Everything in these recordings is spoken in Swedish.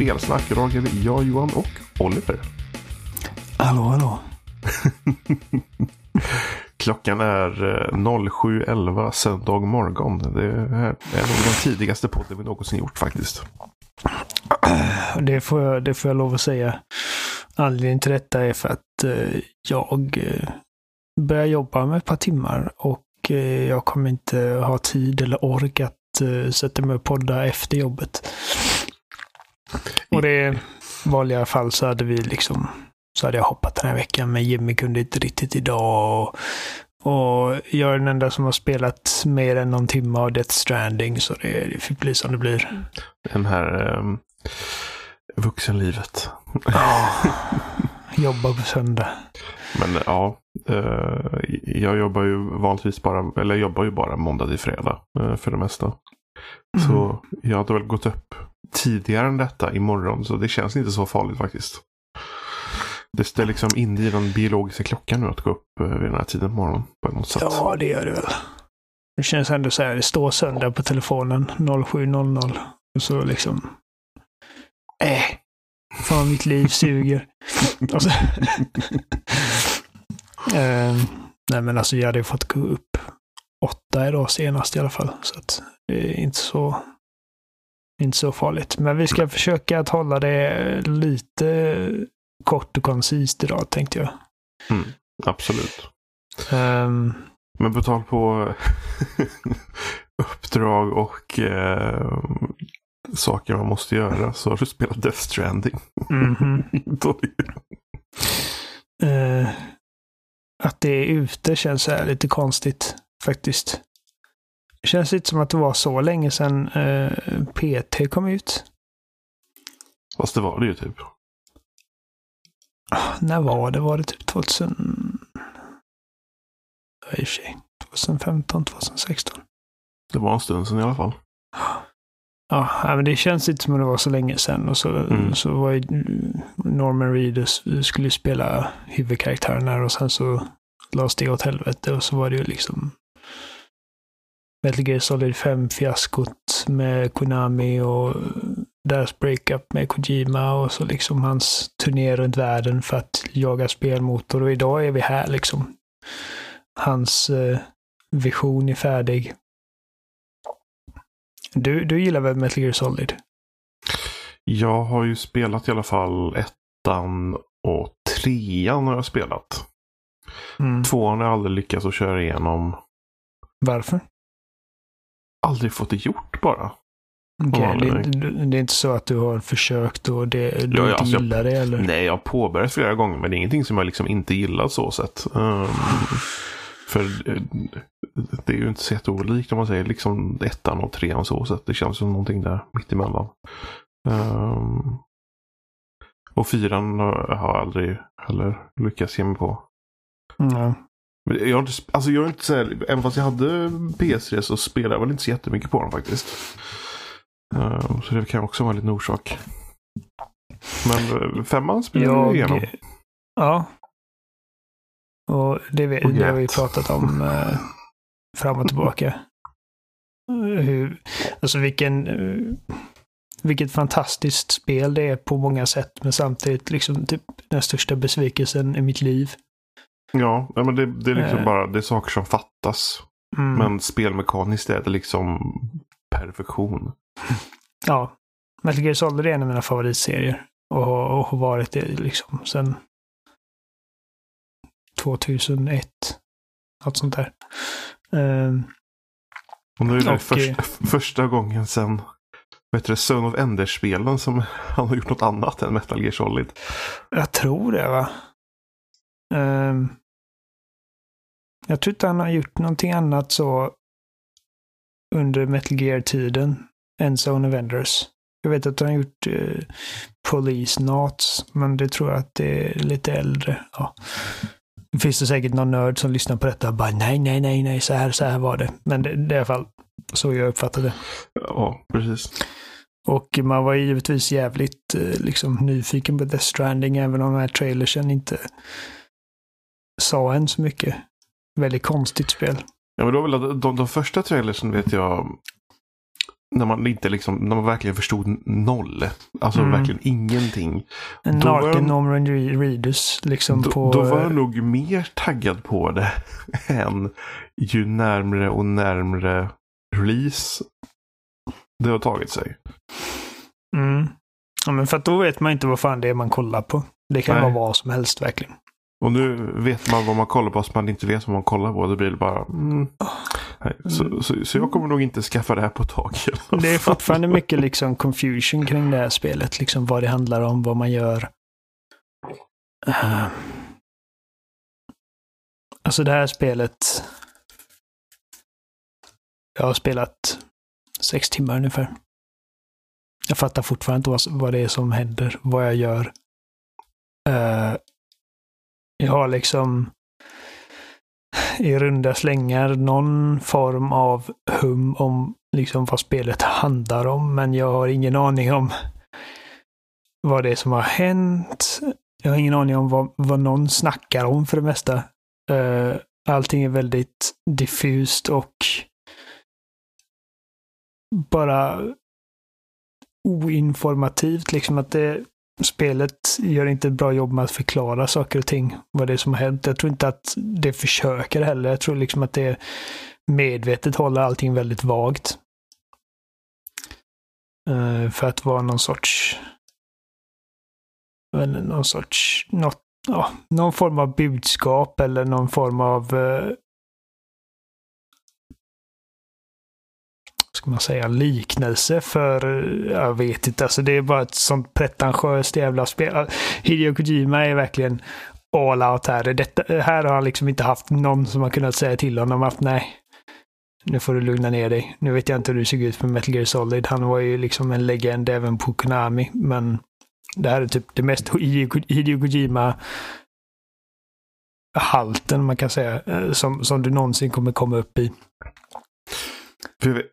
spelsnack. Vi jag, Johan och Oliver. Hallå, hallå. Klockan är eh, 07.11 söndag morgon. Det är nog den tidigaste podden vi någonsin gjort faktiskt. Det får jag, det får jag lov att säga. Anledningen till detta är för att eh, jag eh, börjar jobba med ett par timmar och eh, jag kommer inte ha tid eller ork att eh, sätta mig och podda efter jobbet. Och det i vanliga fall så hade vi liksom så hade jag hoppat den här veckan men Jimmy kunde inte riktigt idag. Och, och jag är den enda som har spelat mer än någon timme av Death Stranding så det, det fick bli som det blir. Den här um, vuxenlivet. Ja, jobba på söndag. Men ja, eh, jag jobbar ju vanligtvis bara, eller jag jobbar ju bara måndag till fredag eh, för det mesta. Mm. Så jag hade väl gått upp tidigare än detta imorgon så det känns inte så farligt faktiskt. Det är liksom inne i den biologiska klockan nu att gå upp eh, vid den här tiden på morgonen på något sätt. Ja, det gör det väl. Det känns ändå så här, det står söndag på telefonen 07.00. Och så liksom... Äh, fan mitt liv suger. Och så, eh, nej men alltså jag hade ju fått gå upp åtta idag senast i alla fall. Så att det är inte så, inte så farligt. Men vi ska försöka att hålla det lite kort och koncist idag tänkte jag. Mm, absolut. Um, Men på tal på uppdrag och eh, saker man måste göra så har du spelat Death Stranding. mm -hmm. uh, att det är ute känns så här lite konstigt faktiskt. Det känns inte som att det var så länge sedan uh, PT kom ut. Fast det var det ju typ. När var det? Var det typ 2000? I och för sig. 2015, 2016. Det var en stund sedan i alla fall. Ja, men det känns inte som att det var så länge sedan. Och så, mm. så var ju Norman Reedus skulle spela huvudkaraktären här och sen så lades det åt helvete och så var det ju liksom Metal Gear Solid 5-fiaskot med Konami och deras breakup med Kojima och så liksom hans turné runt världen för att jaga spelmotor. Och idag är vi här liksom. Hans eh, vision är färdig. Du, du gillar väl Metal Gear Solid? Jag har ju spelat i alla fall ettan och trean har jag spelat. Mm. Tvåan har jag aldrig lyckats att köra igenom. Varför? Aldrig fått det gjort bara. Okay, det, det, är inte så att du har försökt och det, du ja, inte alltså gillar jag, det? Eller? Nej, jag har påbörjat flera gånger men det är ingenting som jag liksom inte gillar så sett. Um, för eh, det är ju inte så jätteolikt om man säger liksom ettan och trean så sätt. Det känns som någonting där mittemellan. Um, och fyran har jag aldrig heller lyckats ge mig på. Mm. Jag har inte, alltså jag är inte så här, även fast jag hade PS3 så spelade jag väl inte så jättemycket på den faktiskt. Uh, så det kan också vara en liten orsak. Men uh, femman spelade jag igenom. Ja. Och det, vi, det har vi pratat om uh, fram och tillbaka. Hur, alltså vilken, vilket fantastiskt spel det är på många sätt. Men samtidigt liksom typ den största besvikelsen i mitt liv. Ja, men det, det är liksom bara det är saker som fattas. Mm. Men spelmekaniskt är det liksom perfektion. Ja. Metal Gear Solid är en av mina favoritserier. Och, har varit det liksom sen 2001. Något sånt där. Um, och nu är det och, första, första gången sen vet du, Son of Enders-spelen som han har gjort något annat än Metal Gear Solid. Jag tror det va. Um, jag tror inte han har gjort någonting annat så under Metal Gear-tiden än Zone of Enders. Jag vet att han har gjort uh, Police Knots, men det tror jag att det är lite äldre. Ja. Det finns det säkert någon nörd som lyssnar på detta och bara nej, nej, nej, nej, så här, så här var det. Men det, det är i alla fall så jag uppfattade det. Ja, precis. Och man var givetvis jävligt liksom, nyfiken på Death Stranding, även om de här trailersen inte sa än så mycket. Väldigt konstigt spel. Ja, men då väl de, de, de första trailersen vet jag när man inte liksom, när man verkligen förstod noll. Alltså Mm. verkligen ingenting. En naken Norman Reedus liksom Då, på... då var jag nog mer taggad på det än ju närmre och närmre release det har tagit sig. Mm. Ja, men för att då vet man inte vad fan det är man kollar på. Det kan Nej. vara vad som helst verkligen. Och nu vet man vad man kollar på, så man inte vet vad man kollar på. Det blir bara... Mm. Nej, så, så, så jag kommer nog inte skaffa det här på ett tag. Det är fortfarande mycket liksom confusion kring det här spelet. Liksom vad det handlar om, vad man gör. Eh. Alltså det här spelet. Jag har spelat sex timmar ungefär. Jag fattar fortfarande inte vad, vad det är som händer, vad jag gör. Eh, jag har liksom i runda slängar någon form av hum om liksom vad spelet handlar om, men jag har ingen aning om vad det är som har hänt. Jag har ingen aning om vad, vad någon snackar om för det mesta. Uh, allting är väldigt diffust och bara oinformativt. Liksom att det, spelet gör inte ett bra jobb med att förklara saker och ting. Vad det är som har hänt. Jag tror inte att det försöker heller. Jag tror liksom att det medvetet håller allting väldigt vagt. Uh, för att vara någon sorts... Eller någon sorts... Något, ja, någon form av budskap eller någon form av... uh, ska man säga, liknelse för, eh, jag vet inte, alltså det är bara ett sånt pretentiöst jävla spel. Alltså, Hideo Kojima är verkligen all out här. Detta, här har han liksom inte haft någon som har kunnat säga till honom att nej, nu får du lugna ner dig. Nu vet jag inte hur du såg ut med Metal Gear Solid. Han var ju liksom en legend även på Konami, men det här är typ det mest Hideo Kojima halten man kan säga, eh, som, som du någonsin kommer komma upp i.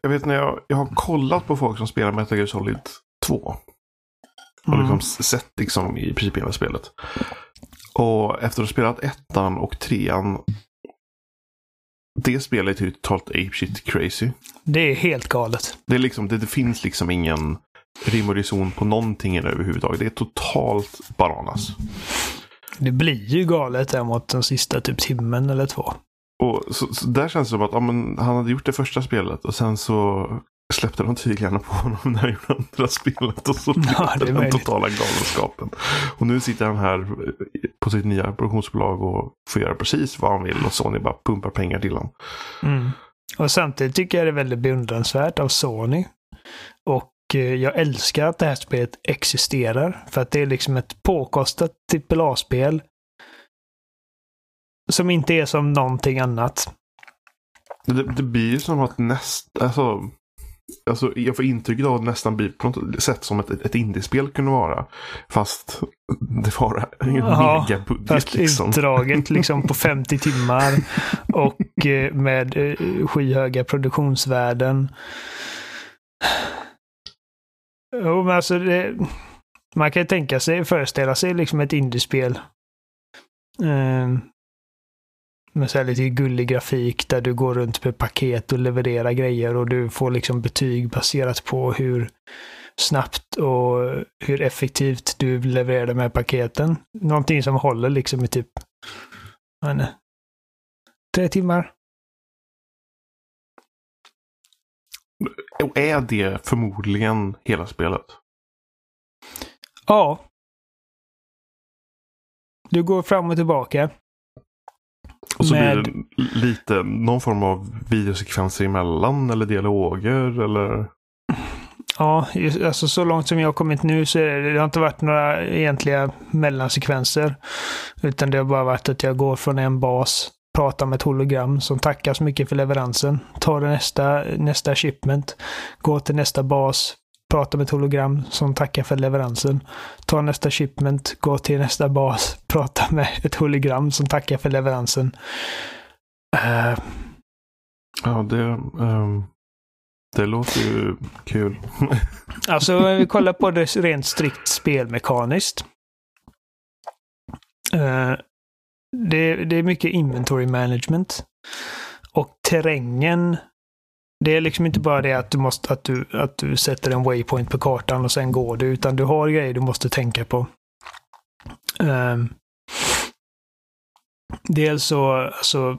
Jag, vet, när jag, jag har kollat på folk som spelar Metal Gear Solid 2. Och Mm. liksom sett liksom i princip hela spelet. Och efter att ha spelat ettan och trean. Det spelet är ju totalt apeshit crazy. Det är helt galet. Det, är liksom, det, det finns liksom ingen rim och reson på någonting överhuvudtaget. Det är totalt bananas. Det blir ju galet där mot den sista typ timmen eller två. Och så, så där känns det som att ja, men, han hade gjort det första spelet och sen så släppte de tyglarna på honom när han gjorde andra spelet. Och så Ja, det den möjligt. totala galenskapen. Och nu sitter han här på sitt nya produktionsbolag och får göra precis vad han vill och Sony bara pumpar pengar till honom. Mm. Och samtidigt tycker jag det är väldigt beundransvärt av Sony. Och eh, jag älskar att det här spelet existerar. För att det är liksom ett påkostat AAA-spel. Som inte är som någonting annat. Det, det blir ju som att näst, alltså, alltså jag får intrycket av att det nästan blir på något sätt som ett, ett indiespel kunde vara. Fast det var en Ja, megabudget liksom. utdraget liksom på 50 timmar. Och eh, med eh, skyhöga produktionsvärden. Jo, men alltså det, man kan ju tänka sig, föreställa sig liksom ett indiespel. Eh, med så lite gullig grafik där du går runt med paket och levererar grejer och du får liksom betyg baserat på hur snabbt och hur effektivt du levererar de här paketen. Någonting som håller liksom i typ inte, tre timmar. Och är det förmodligen hela spelet? Ja. Du går fram och tillbaka. Och så Med- blir det lite någon form av videosekvenser emellan eller dialoger eller? Ja, alltså så långt som jag har kommit nu så det, det har inte varit några egentliga mellansekvenser. Utan det har bara varit att jag går från en bas, pratar med ett hologram som tackar så mycket för leveransen. Tar nästa, nästa shipment, går till nästa bas, pratar med ett hologram som tackar för leveransen. Tar nästa shipment, går till nästa bas, pratar med ett hologram som tackar för leveransen. Eh, Ja, det, ehm, det låter ju kul. Alltså, om vi kollar på det rent strikt spelmekaniskt. Eh, det, det är mycket inventory management. Och terrängen det är liksom inte bara det att du, måste, att du, att du sätter en waypoint på kartan och sen går du, utan du har grejer du måste tänka på. Um, dels så, alltså,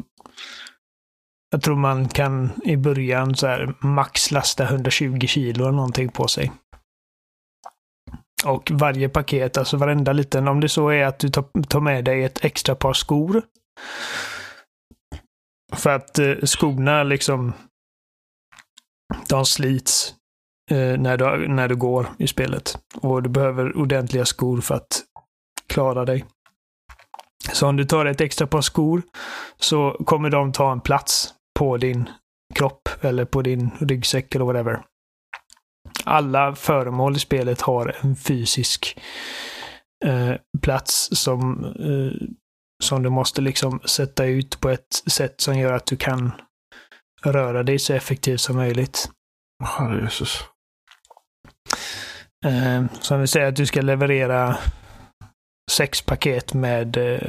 jag tror man kan i början så här max lasta 120 kilo eller någonting på sig. Och varje paket, alltså varenda liten, om det så är att du tar med dig ett extra par skor. För att eh, skorna liksom, de slits eh, när, du, när du går i spelet. Och du behöver ordentliga skor för att klara dig. Så om du tar ett extra par skor så kommer de ta en plats på din kropp eller på din ryggsäck eller whatever. Alla föremål i spelet har en fysisk eh, plats som, eh, som du måste liksom sätta ut på ett sätt som gör att du kan röra dig så effektivt som möjligt. Herrejösses. Eh, som vi säger att du ska leverera sex paket med eh,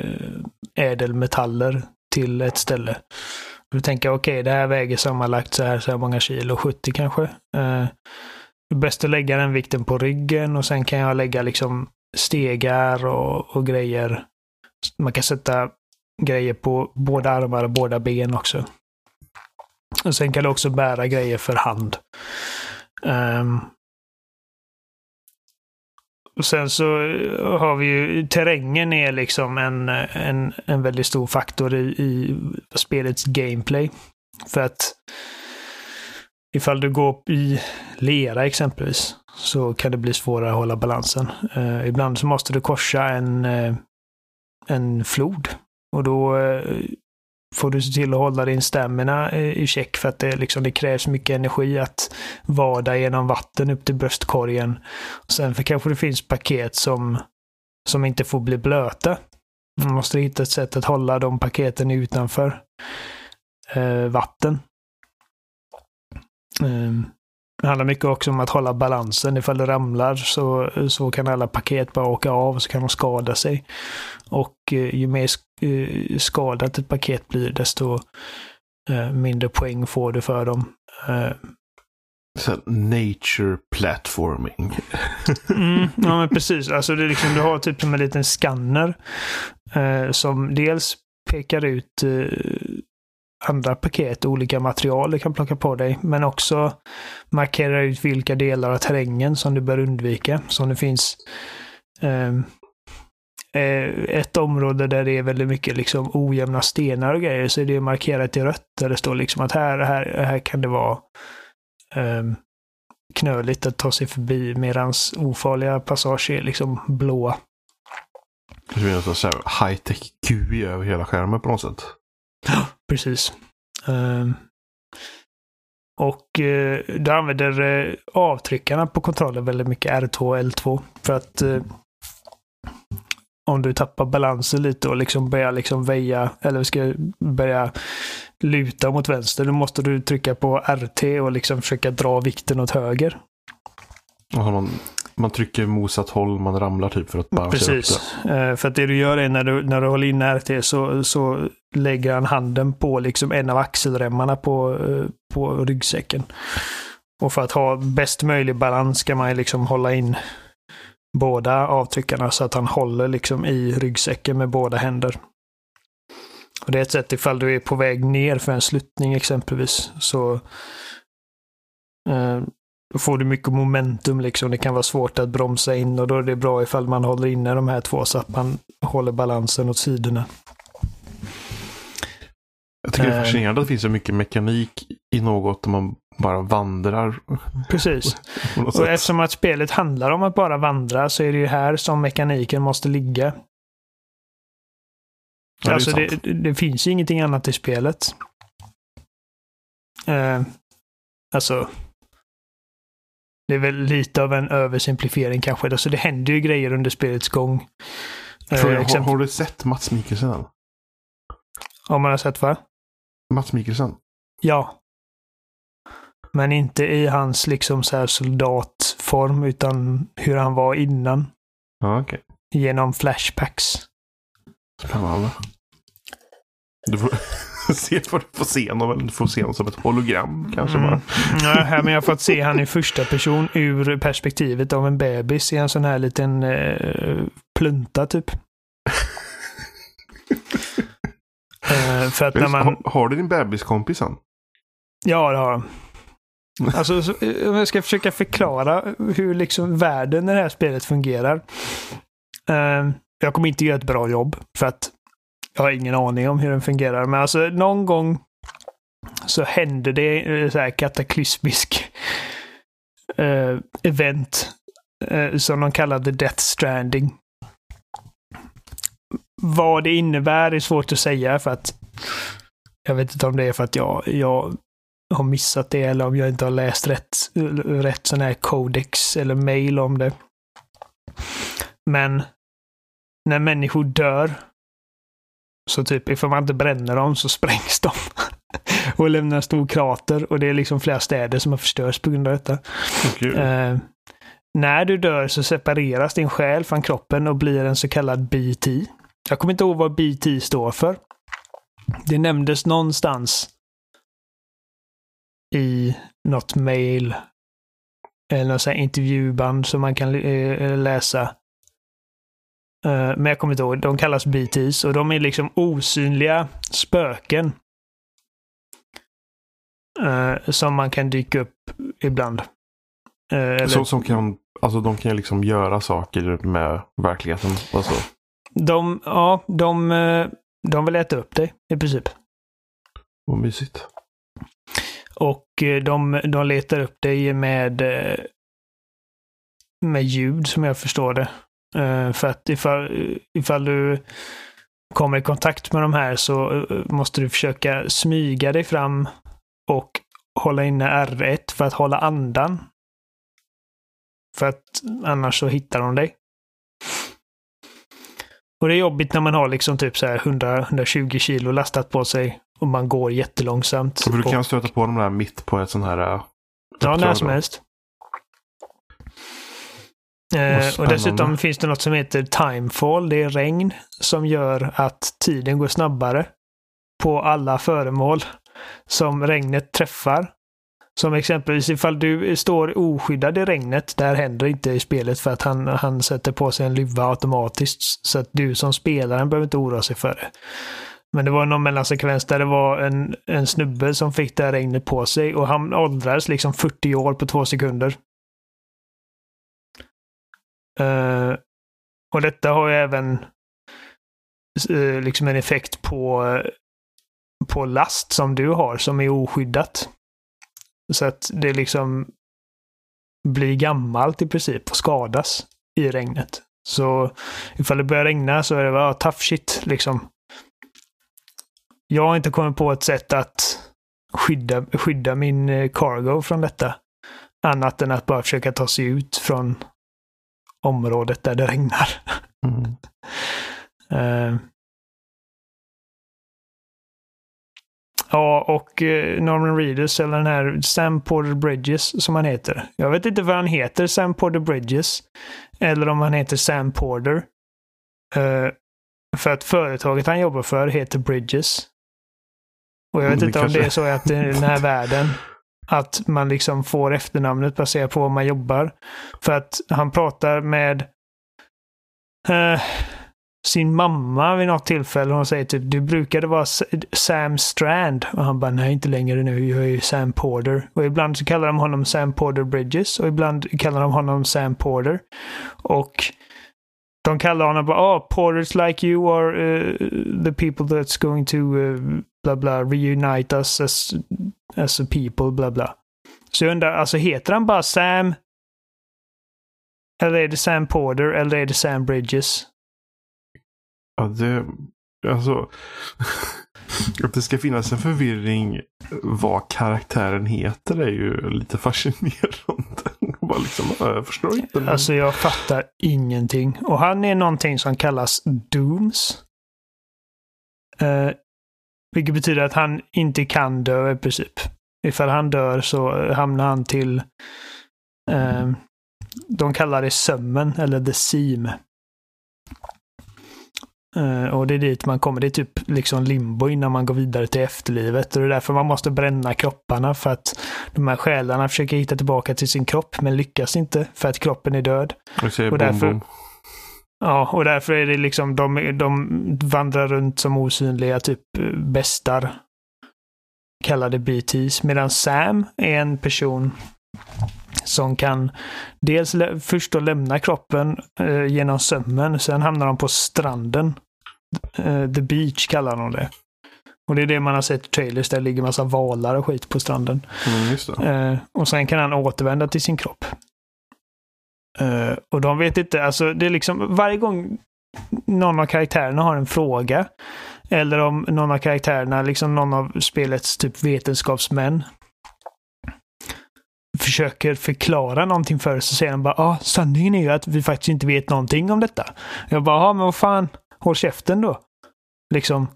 ädelmetaller till ett ställe. Du tänker okej, okay, det här väger sammanlagt så här, så här många kilo, 70 kanske. Eh, bäst att lägga den vikten på ryggen och sen kan jag lägga liksom stegar och, och grejer. Man kan sätta grejer på båda armar och båda ben också. Och sen kan du också bära grejer för hand. Um, och sen så eh, har vi ju terrängen är liksom en, en, en väldigt stor faktor i, i spelets gameplay. För att ifall du går i lera exempelvis så kan det bli svårare att hålla balansen. Uh, ibland så måste du korsa en, uh, en flod. Och då uh, får du se till att hålla din stamina i check för att det, liksom, det krävs mycket energi att vada genom vatten upp till bröstkorgen. Sen för kanske det finns paket som, som inte får bli blöta. Man måste hitta ett sätt att hålla de paketen utanför eh, vatten. Um, det handlar mycket också om att hålla balansen. Ifall det ramlar så, så kan alla paket bara åka av så kan de skada sig. Och eh, ju mer eh, skadat ett paket blir desto eh, mindre poäng får du för dem. Så nature platforming. mm, ja men precis. Alltså det är liksom, du har typ som en liten skanner eh, som dels pekar ut eh, andra paket, olika material du kan plocka på dig, men också markera ut vilka delar av terrängen som du bör undvika. Så om det finns ehm, eh, ett område där det är väldigt mycket liksom ojämna stenar och grejer så är det markerat i rött där det står liksom att här, här, här kan det vara eh, knöligt att ta sig förbi medans ofarliga passager är liksom blåa. Det är så high-tech QI över hela skärmen på något sätt. Precis. Uh, och eh, uh, du använder uh, avtryckarna på kontrollen väldigt mycket, R2 och L2. För att uh, om du tappar balansen lite och liksom börjar liksom väja, eller ska börja luta mot vänster, då måste du trycka på RT och liksom försöka dra vikten åt höger. Aha, man, man trycker motsatt håll, man ramlar typ för att bara Precis. Uh, för att det du gör är när du, när du håller in RT så, så lägger han handen på liksom en av axelremmarna på, uh, på ryggsäcken. Och för att ha bäst möjlig balans ska man liksom hålla in båda avtryckarna så att han håller liksom i ryggsäcken med båda händer. Och det är ett sätt ifall du är på väg ner för en sluttning exempelvis. Så eh, då får du mycket momentum liksom. Det kan vara svårt att bromsa in och då är det bra ifall man håller inne de här två så att man håller balansen åt sidorna. Jag tycker det är eh. fascinerande att det finns så mycket mekanik i något där man bara vandrar. Precis. och eftersom att spelet handlar om att bara vandra så är det ju här som mekaniken måste ligga. Ja, alltså det, det, det, finns ju ingenting annat i spelet. Uh, alltså. Det är väl lite av en översimplifiering kanske. Alltså det händer ju grejer under spelets gång. Uh, har, har, du sett Mats Mikkelsen? Om man har sett vad? Mats Mikkelsen? Ja. Men inte i hans liksom så här soldatform, utan hur han var innan. Ja. Okay. Genom flashbacks. Spännande. Du får, se vad du får se honom, du får se honom som ett hologram kanske Mm. bara. Ja, men jag har fått se han i första person ur perspektivet av en bebis i en sån här liten eh, plunta typ. Eh, för att när man... har, har du din bebiskompis än? Ja, det har han. Alltså, så, om jag ska försöka förklara hur liksom världen i det här spelet fungerar. Eh, jag kommer inte göra ett bra jobb för att jag har ingen aning om hur den fungerar. Men alltså någon gång så händer det eh, så här kataklysmisk uh, eh, event uh, som de kallade Death Stranding. Vad det innebär är svårt att säga för att jag vet inte om det är för att jag, jag har missat det eller om jag inte har läst rätt, rätt sån här codex eller mail om det. Men när människor dör så typ ifall man inte bränner dem så sprängs de. och lämnar en stor krater och det är liksom flera städer som har förstörts på grund av detta. Åh, gud. Eh, när du dör så separeras din själ från kroppen och blir en så kallad BT. Jag kommer inte ihåg vad BT står för. Det nämndes någonstans i något mail eller något intervjuband som man kan eh, läsa. Eh, men jag kommer inte ihåg. De kallas BTs och de är liksom osynliga spöken. Eh, som man kan dyka upp ibland. Eh, eller- Så, som kan, alltså de kan liksom göra saker med verkligheten. Alltså, De, ja, de, de vill äta upp dig i princip. vad mysigt. Och de, de letar upp dig med, med ljud som jag förstår det. Eh, För att ifall, ifall du kommer i kontakt med de här så eh, måste du försöka smyga dig fram och hålla inne R1 för att hålla andan. För att annars så hittar de dig. Och det är jobbigt när man har liksom typ så här 100-120 kilo lastat på sig och man går jättelångsamt. För du Och- kan stöta på dem där mitt på ett sån här äh, Ja, uppdrag när som helst. Eh, och spännande. dessutom finns det något som heter timefall. Det är regn som gör att tiden går snabbare på alla föremål som regnet träffar. Som exempelvis ifall du står oskyddad i regnet, där händer inte i spelet för att han, han sätter på sig en luva automatiskt. Så att du som spelaren behöver inte oroa sig för det. Men det var någon mellansekvens där det var en, en snubbe som fick det här regnet på sig och han åldrades liksom 40 år på två sekunder. Uh, och detta har ju även uh, liksom en effekt på, uh, på last som du har som är oskyddat. Så att det liksom blir gammalt i princip och skadas i regnet. Så ifall det börjar regna så är det bara ah, tough shit liksom. Jag har inte kommit på ett sätt att skydda, skydda min eh, cargo från detta. Annat än att bara försöka ta sig ut från området där det regnar. Mm. Eh, Ja, och eh, Norman Reedus, eller den här Sam Porter Bridges som han heter. Jag vet inte vad han heter, Sam Porter Bridges. Eller om han heter Sam Porter. Eh, för att företaget han jobbar för heter Bridges. Och jag vet Mm, inte om kanske- det är så att i den här världen att man liksom får efternamnet baserat på var man jobbar. För att han pratar med eh, sin mamma vid något tillfälle. Hon säger typ du brukade vara Sam Strand. Och han bara nej inte längre nu. Jag är ju Sam Porter. Och ibland så kallar de honom Sam Porter Bridges och ibland kallar de honom Sam Porter. Och de kallar honom bara oh, Porters like you are uh, the people that's going to uh, bla bla reunite us as, as a people bla bla. Så jag undrar, alltså heter han bara Sam? Eller är det Sam Porter eller är det Sam Bridges? Ja, det, alltså, att det ska finnas en förvirring vad karaktären heter är ju lite fascinerande. Bara liksom, ja, jag förstår inte. Men... Alltså jag fattar ingenting. Och han är någonting som kallas Dooms. Eh, vilket betyder att han inte kan dö i princip. Ifall han dör så hamnar han till eh, de kallar det sömmen eller the seam. Eh, och det är dit man kommer. Det är typ liksom limbo innan man går vidare till efterlivet. Och det är därför man måste bränna kropparna för att de här själarna försöker hitta tillbaka till sin kropp men lyckas inte för att kroppen är död. Och, Och därför- bom. Ja, och därför är det liksom de, de vandrar runt som osynliga typ bestar. Kallade BTs. Medan Sam är en person som kan dels först då lämna kroppen eh, genom sömmen. Sen hamnar de på stranden. Eh, the beach kallar de det. Och det är det man har sett i trailers. Där ligger massa valar och skit på stranden. Mm. Eh, och sen kan han återvända till sin kropp. Uh, och de vet inte, alltså det är liksom varje gång någon av karaktärerna har en fråga eller om någon av karaktärerna, liksom någon av spelets typ vetenskapsmän försöker förklara någonting för oss så säger de bara ah, sanningen är ju att vi faktiskt inte vet någonting om detta. Jag bara, ja men vad fan, håll käften då. Liksom.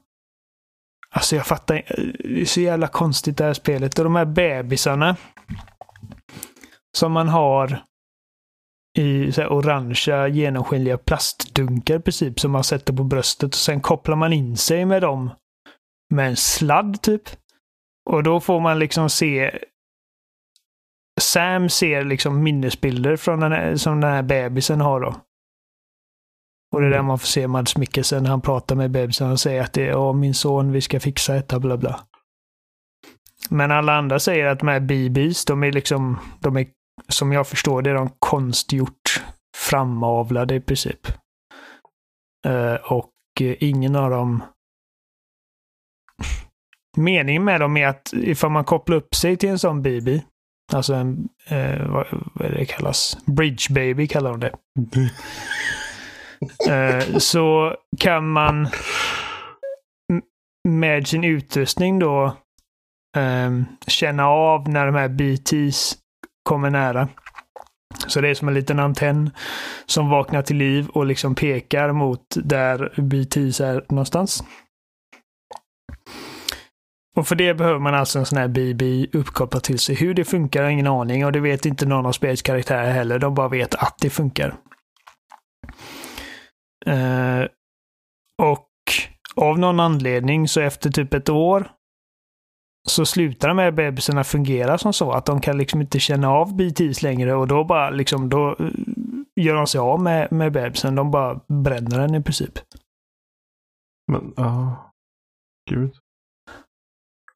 Alltså jag fattar eh, Det är så jävla konstigt det här spelet. Och de här bebisarna som man har i så här orangea genomskinliga plastdunkar i princip som man sätter på bröstet och sen kopplar man in sig med dem med en sladd typ. Och då får man liksom se Sam ser liksom minnesbilder från den här, som den här bebisen har då. Och det är där man får se Mads Mikkelsen när han pratar med bebisen och säger att det är min son, vi ska fixa detta, bla bla. Men alla andra säger att de här BBs, de är liksom, de är, som jag förstår det, är de konstgjort framavlade i princip. Eh, och ingen av dem... Meningen med dem är att ifall man kopplar upp sig till en sån BB, alltså en, eh, vad, vad är det kallas? Bridge baby kallar de det. Eh, så kan man med sin utrustning då känna av när de här BTs kommer nära. Så det är som en liten antenn som vaknar till liv och liksom pekar mot där BTs är någonstans. Och för det behöver man alltså en sån här BB uppkopplad till sig. Hur det funkar har jag ingen aning och det vet inte någon av spelets karaktärer heller. De bara vet att det funkar. Eh, och av någon anledning så efter typ ett år så slutar de här bebisarna fungera som så att de kan liksom inte känna av BTs längre och då bara liksom då eh, gör de sig av med, med bebisen. De bara bränner den i princip. Men, ja. Gud.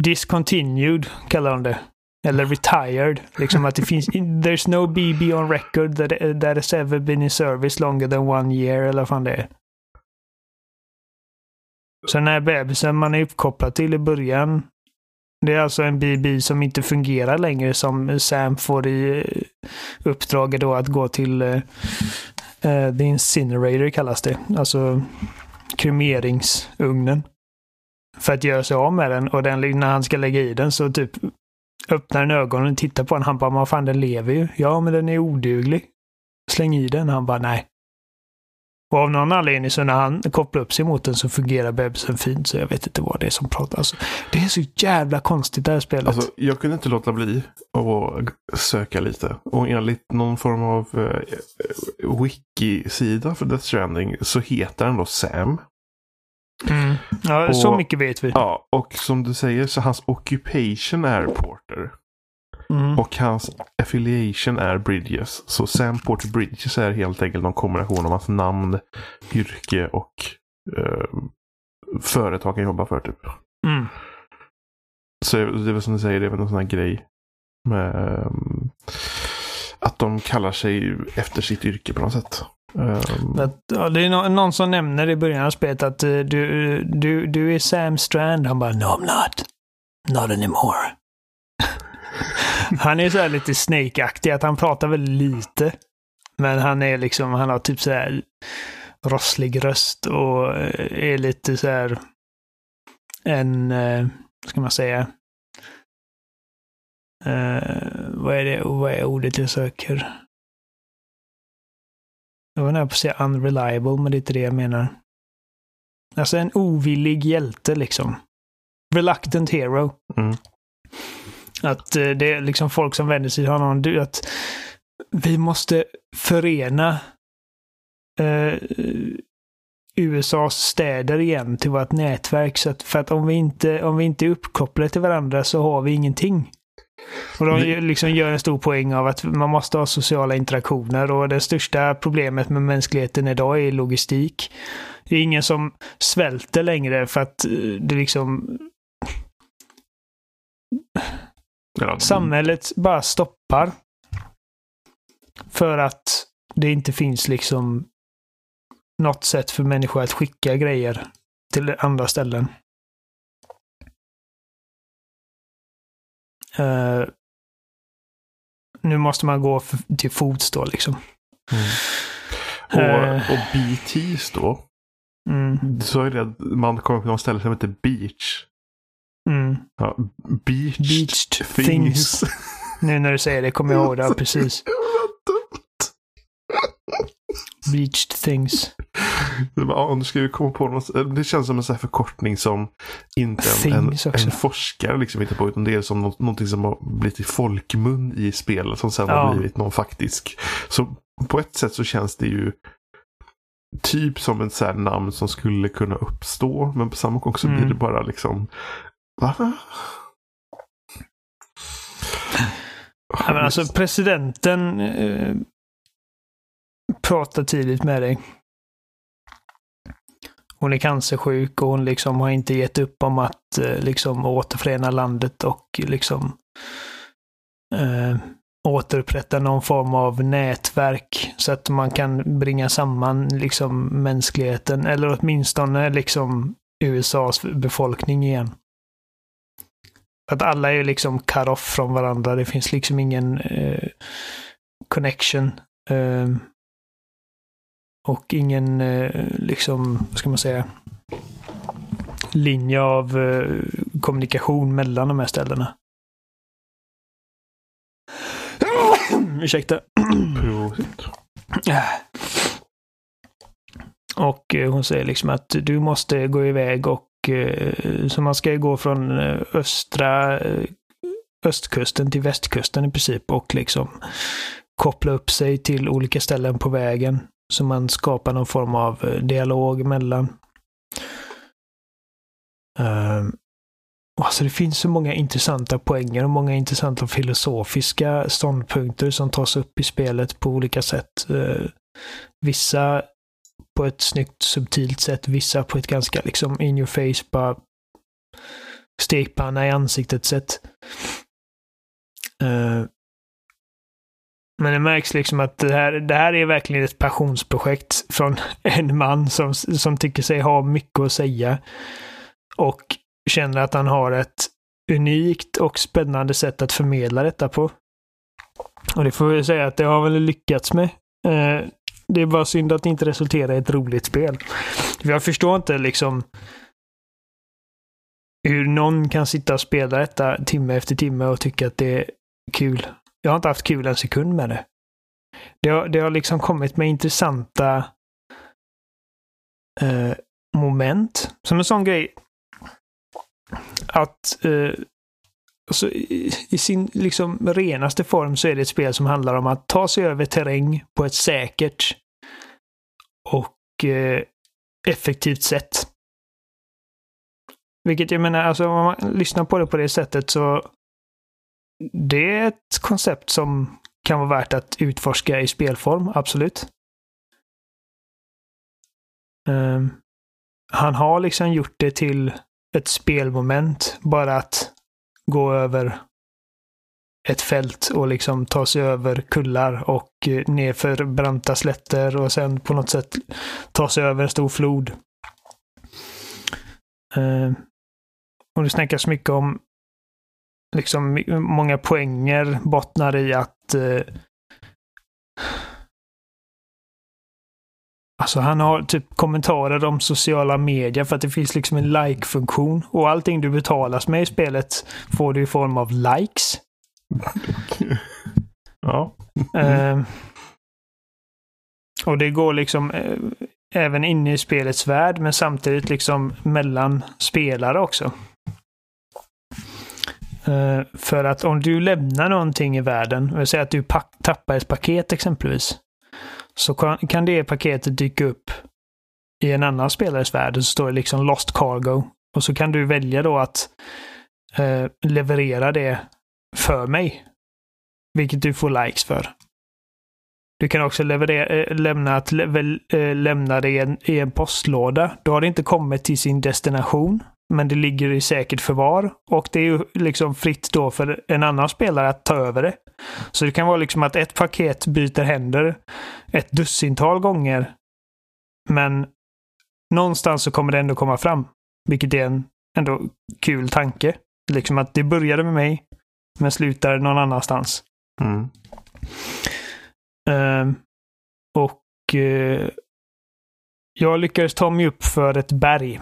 Discontinued kallar de det. Eller retired. Liksom att det finns... There's no BB on record that, that has ever been in service longer than one year eller vad fan det är. Så den här bebisen man är uppkopplad till i början. Det är alltså en BB som inte fungerar längre som Sam får i eh, uppdraget då att gå till uh, The Incinerator kallas det. Alltså kremeringsugnen. För att göra sig av med den och den, när han ska lägga i den så typ öppnar den ögonen och tittar på den. Han bara, vad fan den lever ju. Ja, men den är oduglig. Släng i den. Han bara, nej. Och av någon anledning så när han kopplar upp sig mot den så fungerar bebisen fint. Så jag vet inte vad det är som pratar. Alltså, det är så jävla konstigt det här spelet. Alltså, jag kunde inte låta bli att söka lite. Och enligt någon form av eh, wiki-sida för Death Stranding så heter den då Sam. mm. Ja, så och- mycket vet vi. Ja, och som du säger så hans occupation är Porter. Mm. Och hans affiliation är Bridges. Så Sam Porter Bridges är helt enkelt någon kombination av hans namn, yrke och eh, företag han jobbar för. Typ. Mm. Så det är väl som du säger, det är väl någon sån här grej. Med, ehm, att de kallar sig efter sitt yrke på något sätt. Ehm, Att, ja, det är nå- någon som nämner i början av spelet att eh, du, du, du är Sam Strand. Han bara, no I'm not. Not anymore. han är så här lite Snake-aktig, att han pratar väl lite. Men han är liksom, han har typ så här rosslig röst och eh, är lite så här en, eh, vad ska man säga? Uh, vad är det, vad är ordet jag söker? Jag var nära på att säga unreliable, men det är inte det jag menar. Alltså en ovillig hjälte liksom. Reluctant hero. Mm. Att eh, det är liksom folk som vänder sig till honom. Du, att vi måste förena eh, USAs städer igen till vårt nätverk. Så att, för att om vi, inte, om vi inte är uppkopplade till varandra så har vi ingenting. Och de liksom gör en stor poäng av att man måste ha sociala interaktioner och det största problemet med mänskligheten idag är logistik. Det är ingen som svälter längre för att det liksom... Ja. Samhället bara stoppar. För att det inte finns liksom något sätt för människor att skicka grejer till andra ställen. Uh, nu måste man gå till fots då liksom. Mm. Och, uh, och BTs då. Mm. Så är det att man kommer till något ställe som heter Beach. Mm. Ja, beached, things. things. nu när du säger det kommer jag ihåg det, precis. Beached things. Ja, nu ska vi komma på något. Det känns som en sån förkortning som inte en, en, en, forskare liksom hittar på. Utan det är som något, någonting som har blivit i folkmun i spelet. Som sen ja. har blivit någon faktisk. Så på ett sätt så känns det ju typ som ett namn som skulle kunna uppstå. Men på samma gång så mm. blir det bara liksom. Va? Ja, men alltså presidenten eh, pratar tidigt med dig. Hon är cancersjuk och hon liksom har inte gett upp om att eh, liksom återförena landet och liksom eh, återupprätta någon form av nätverk så att man kan bringa samman liksom mänskligheten eller åtminstone liksom USAs befolkning igen. Att alla är liksom cut off från varandra. Det finns liksom ingen eh, connection. Eh, och ingen, eh, liksom, vad ska man säga, linje av eh, kommunikation mellan de här ställena. Ursäkta. Och eh, hon säger liksom att du måste gå iväg och Eh, så man ska gå från eh, östra eh, östkusten till västkusten i princip och liksom koppla upp sig till olika ställen på vägen. Så man skapar någon form av dialog mellan. Um, alltså det finns så många intressanta poänger och många intressanta filosofiska ståndpunkter som tas upp i spelet på olika sätt. Uh, vissa på ett snyggt subtilt sätt, vissa på ett ganska liksom in your face, bara stekpanna i ansiktet sätt. Uh, men det märks liksom att det här, det här är verkligen ett passionsprojekt från en man som, som tycker sig ha mycket att säga. Och känner att han har ett unikt och spännande sätt att förmedla detta på. Och det får vi säga att det har väl lyckats med. Eh, det är bara synd att det inte resulterar i ett roligt spel. Jag förstår inte liksom hur någon kan sitta och spela detta timme efter timme och tycka att det är kul. Jag har inte haft kul en sekund med det. Det har, det har liksom kommit med intressanta eh, moment. Som en sån grej att eh, alltså, i, i, sin liksom renaste form så är det ett spel som handlar om att ta sig över terräng på ett säkert och eh, effektivt sätt. Vilket jag menar, alltså om man lyssnar på det på det sättet så det är ett koncept som kan vara värt att utforska i spelform, absolut. Um, han har liksom gjort det till ett spelmoment, bara att gå över ett fält och liksom ta sig över kullar och eh, nerför branta slätter och sen på något sätt ta sig över en stor flod. Eh, och det snackas mycket om liksom många poänger bottnar i att eh, Alltså han har typ kommentarer om sociala medier för att det finns liksom en like-funktion. Och allting du betalas med i spelet får du i form av likes. ja. eh, och det går liksom eh, även inne i spelets värld men samtidigt liksom mellan spelare också. Uh, för att om du lämnar någonting i världen, säga att du tappar ett paket exempelvis, så kan, kan det paketet dyka upp i en annan spelares värld så står det liksom Lost Cargo. Och så kan du välja då att eh, leverera det för mig. Vilket du får likes för. Du kan också leverera, eh, lämna, att eh, lämna det i en, i en postlåda. Då har det inte kommit till sin destination, men det ligger i säkert förvar. Och det är ju liksom fritt då för en annan spelare att ta över det. Så det kan vara liksom att ett paket byter händer ett dussintal gånger. Men någonstans så kommer det ändå komma fram. Vilket är en ändå kul tanke. Liksom att det började med mig, men slutar någon annanstans. Mm. Uh, och uh, jag lyckades ta mig upp för ett berg.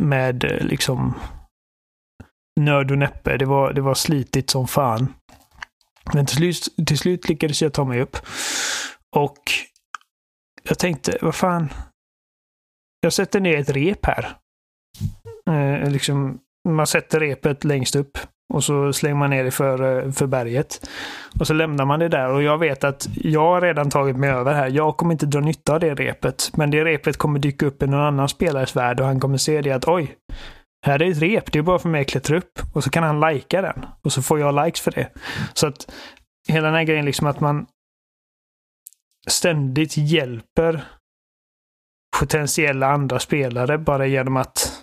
Med eh, liksom nöd och näppe. Det var, det var slitigt som fan. Men till slut, till slut lyckades jag ta mig upp. Och jag tänkte, vad fan. Jag sätter ner ett rep här. Eh, liksom, man sätter repet längst upp och så slänger man ner det för, eh, för berget. Och så lämnar man det där och jag vet att jag har redan tagit mig över här. Jag kommer inte dra nytta av det repet. Men det repet kommer dyka upp i någon annan spelares värld och han kommer se det att oj, här är ett rep. Det är bara för mig att klättra upp. Och så kan han lajka den. Och så får jag likes för det. Så att hela den här grejen liksom att man ständigt hjälper potentiella andra spelare bara genom att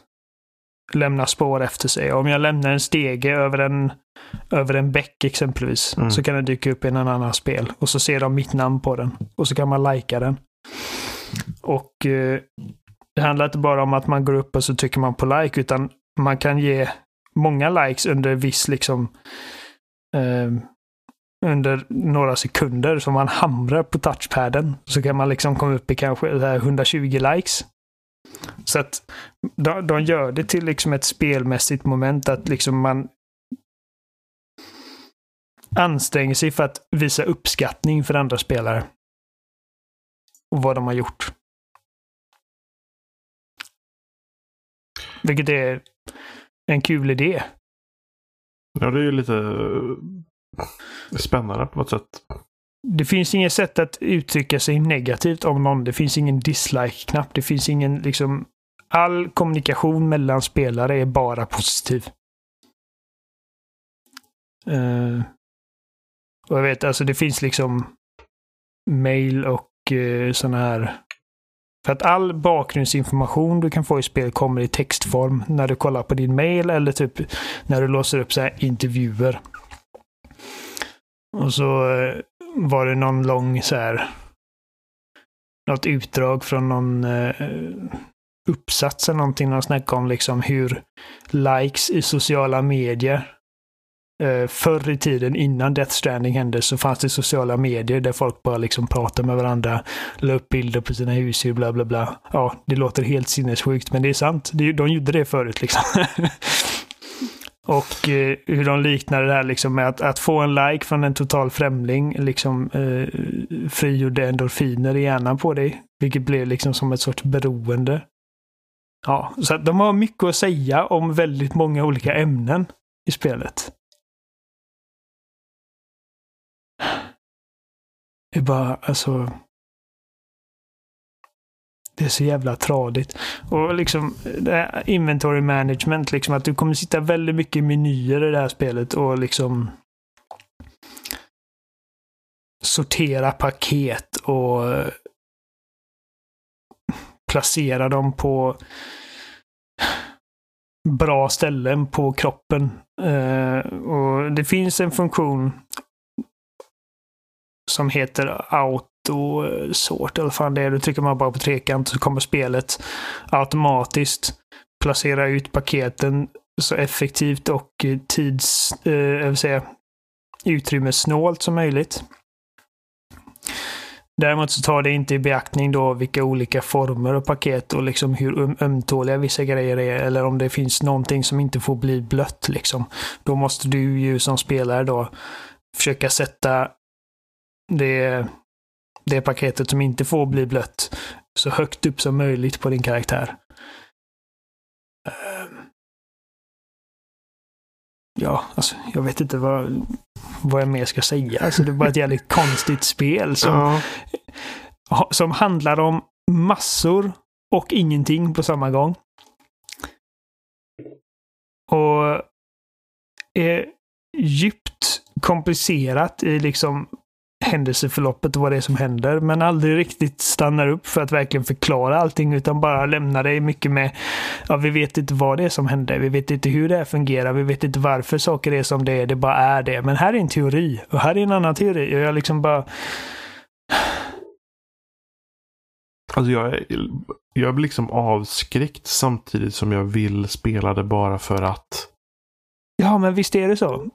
lämna spår efter sig. Om jag lämnar en stege över en, över en bäck exempelvis mm. så kan den dyka upp i en annan spel. Och så ser de mitt namn på den. Och så kan man lajka den. Och eh, det handlar inte bara om att man går upp och så trycker man på like utan man kan ge många likes under viss liksom eh, under några sekunder som man hamrar på touchpaden. Så kan man liksom komma upp i kanske 120 likes. Så att de, de gör det till liksom ett spelmässigt moment att liksom man anstränger sig för att visa uppskattning för andra spelare. Och vad de har gjort. Vilket är en kul idé. Ja, det är ju lite spännande på något sätt. Det finns inget sätt att uttrycka sig negativt om någon. Det finns ingen dislike-knapp. Det finns ingen liksom... All kommunikation mellan spelare är bara positiv. Uh, och jag vet, alltså det finns liksom mail och eh, uh, sådana här... För att all bakgrundsinformation du kan få i spel kommer i textform när du kollar på din mail eller typ när du låser upp så här intervjuer. Och så uh, var det någon lång så här något utdrag från någon eh, uppsats eller någonting. De snackade om liksom hur likes i sociala medier uh, förr i tiden innan Death Stranding hände så fanns det sociala medier där folk bara liksom pratade med varandra, la upp bilder på sina husdjur, bla bla bla. Ja, det låter helt sinnessjukt, men det är sant. De gjorde det förut liksom. Och eh, hur de liknar det här liksom med att, att få en like från en total främling liksom eh, frigjorde endorfiner i hjärnan på dig. Vilket blev liksom som ett sorts beroende. Ja, så de har mycket att säga om väldigt många olika ämnen i spelet. Det är bara, alltså... Det är så jävla tradigt. Och liksom inventory management, liksom att du kommer sitta väldigt mycket i menyer i det här spelet och liksom sortera paket och eh, placera dem på bra ställen på kroppen. Eh, och Det finns en funktion som heter out autosort, eller fan det är. Då trycker man bara på trekant så kommer spelet automatiskt placera ut paketen så effektivt och tids, eh, jag vill säga, utrymmessnålt som möjligt. Däremot så tar det inte i beaktning då vilka olika former av paket och liksom hur ömtåliga vissa grejer är eller om det finns någonting som inte får bli blött liksom. Då måste du ju som spelare då försöka sätta det det paketet som inte får bli blött så högt upp som möjligt på din karaktär. Ehm. Ja, alltså jag vet inte vad, vad jag mer ska säga. Alltså det är bara ett jävligt konstigt spel som, ja. som handlar om massor och ingenting på samma gång. Och är djupt komplicerat i liksom händelseförloppet och vad det är som händer. Men aldrig riktigt stannar upp för att verkligen förklara allting utan bara lämnar dig mycket med ja, vi vet inte vad det är som hände. Vi vet inte hur det här fungerar. Vi vet inte varför saker är som det är. Det bara är det. Men här är en teori och här är en annan teori. Och jag liksom bara Alltså jag, jag blir liksom avskräckt samtidigt som jag vill spela det bara för att. Ja, men visst är det så.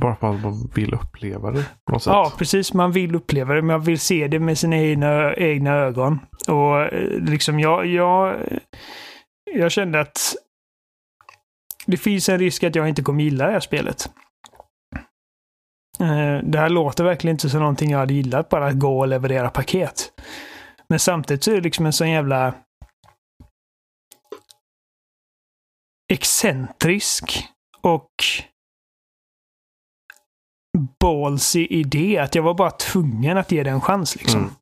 Bara för att man vill uppleva det. På något sätt. Ja, precis. Man vill uppleva det, men man vill se det med sina egna, egna ögon. Och eh, liksom jag, jag, jag kände att det finns en risk att jag inte kommer gilla det här spelet. Eh, Det här låter verkligen inte som någonting jag hade gillat, bara att gå och leverera paket. Men samtidigt så är det liksom en sån jävla excentrisk och ballsy idé att jag var bara tvungen att ge det en chans. Liksom. Mm.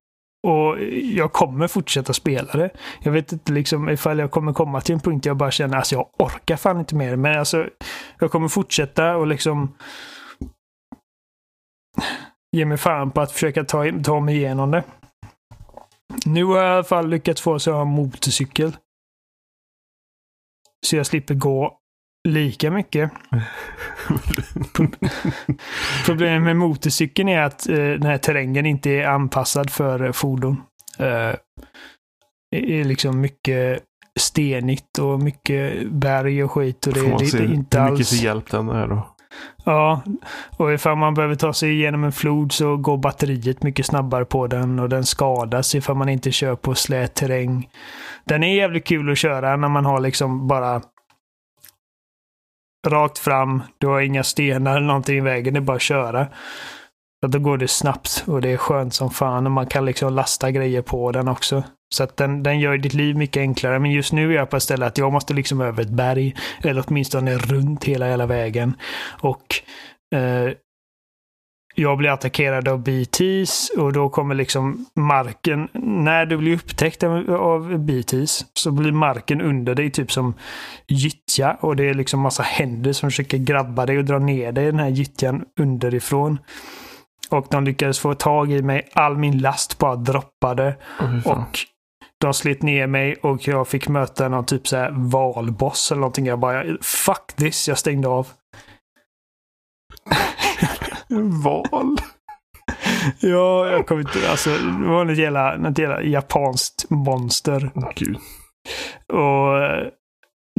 Och jag kommer fortsätta spela det. Jag vet inte liksom ifall jag kommer komma till en punkt där jag bara känner att alltså, jag orkar fan inte mer. Men alltså, jag kommer fortsätta och liksom ge mig fan på att försöka ta, ta mig igenom det. Nu har jag i alla fall lyckats få så jag har en motorcykel. Så jag slipper gå lika mycket. Problemet med motorcykeln är att eh, den här terrängen inte är anpassad för eh, fordon. Eh, det är liksom mycket stenigt och mycket berg och skit. Och det, Får man det, se det är inte hur mycket alls... hjälp den är då. Ja, och ifall man behöver ta sig igenom en flod så går batteriet mycket snabbare på den och den skadas ifall man inte kör på slät terräng. Den är jävligt kul att köra när man har liksom bara rakt fram. Du har inga stenar eller någonting i vägen. Det är bara att köra. Så då går det snabbt och det är skönt som fan och man kan liksom lasta grejer på den också. Så att den, den gör ditt liv mycket enklare. Men just nu är jag på ett ställe att jag måste liksom över ett berg. Eller åtminstone runt hela hela vägen. Och eh, jag blir attackerad av BTs och då kommer liksom marken, när du blir upptäckt av- BTs så blir marken under dig typ som gyttja och det är liksom massa händer som försöker grabba dig och dra ner dig i den här gyttjan underifrån. Och de lyckades få tag i mig. All min last bara droppade. Fan. Och de slet ner mig och jag fick möta någon typ så här valboss eller någonting. Jag bara, fuck this, jag stängde av. Val? Ja, jag kommer inte, alltså det var något jävla, något jävla japanskt monster. Gud. Och eh,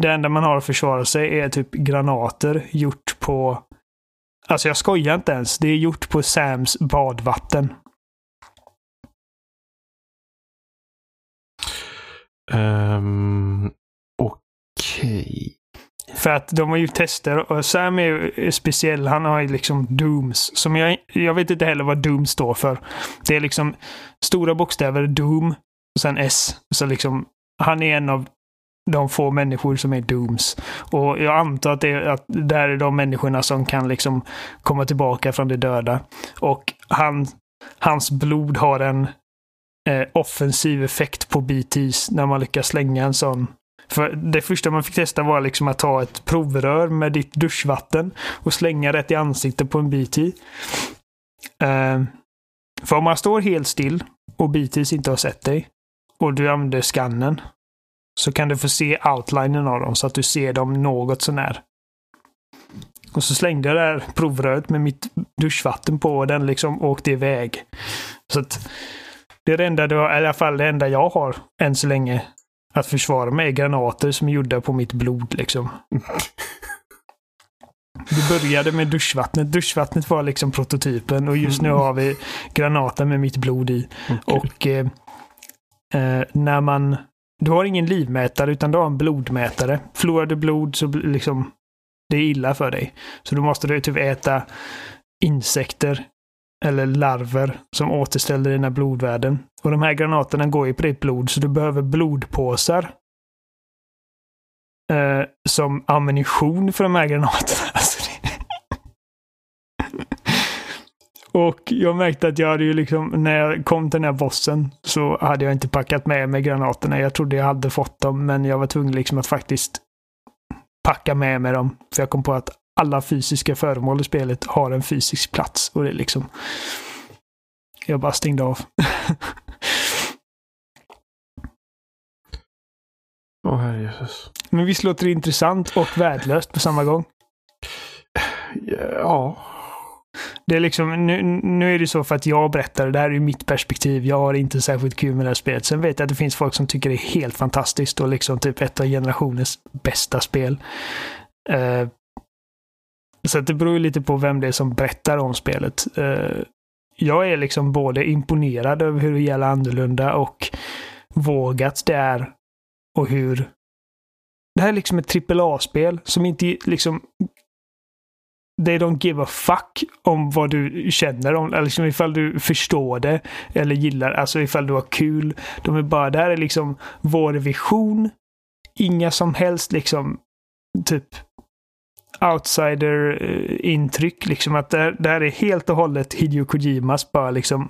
det enda man har att försvara sig är typ granater gjort på... Alltså jag skojar inte ens. Det är gjort på Sams badvatten. Um, Okej. För att de har gjort tester och Sam är ju speciell. Han har ju liksom Dooms. Som jag, jag vet inte heller vad Doom står för. Det är liksom stora bokstäver Doom och sen S. Så liksom, han är en av de få människor som är Dooms. Och jag antar att det är, att det här är de människorna som kan liksom komma tillbaka från de döda. Och han, hans blod har en eh, offensiv effekt på BTs när man lyckas slänga en sån för det första man fick testa var liksom att ta ett provrör med ditt duschvatten och slänga rätt i ansiktet på en BT. Uh, ehm, för om man står helt still och BTs inte har sett dig och du använder skannen så kan du få se outlinen av dem så att du ser dem något sånär. Och så slängde jag det här provröret med mitt duschvatten på och den liksom åkte iväg. Så att det är det enda du har, eller i alla fall det enda jag har än så länge att försvara mig är granater som är gjorda på mitt blod liksom. Det började med duschvattnet. Duschvattnet var liksom prototypen och just nu har vi granater med mitt blod i. Och eh, eh, när man... Du har ingen livmätare utan du har en blodmätare. Förlorar du blod så liksom... Det är illa för dig. Så då måste du typ äta insekter eller larver som återställer dina blodvärden. Och de här granaterna går ju på ditt blod så du behöver blodpåsar. Eh, som ammunition för de här granaterna. Alltså det... Och jag märkte att jag hade ju liksom, när jag kom till den här bossen så hade jag inte packat med mig granaterna. Jag trodde jag hade fått dem, men jag var tvungen liksom att faktiskt packa med mig dem. För jag kom på att alla fysiska föremål i spelet har en fysisk plats. Och det är liksom... Jag bara stängde av. Åh oh, herre Jesus. Men visst låter det intressant och värdelöst på samma gång? Ja. Det är liksom, nu, nu är det så för att jag berättar, det här är mitt perspektiv. Jag har inte särskilt kul med det här spelet. Sen vet jag att det finns folk som tycker det är helt fantastiskt och liksom typ ett av generationens bästa spel. Uh, så det beror ju lite på vem det är som berättar om spelet. Eh, jag är liksom både imponerad över hur det gäller annorlunda och vågat det är och hur det här är liksom ett AAA-spel som inte liksom they don't give a fuck om vad du känner om, eller liksom ifall du förstår det eller gillar, alltså ifall du har kul. De är bara, det här är liksom vår vision. Inga som helst liksom typ outsider-intryck. Liksom att det, det här är helt och hållet Hideo Kojimas bara liksom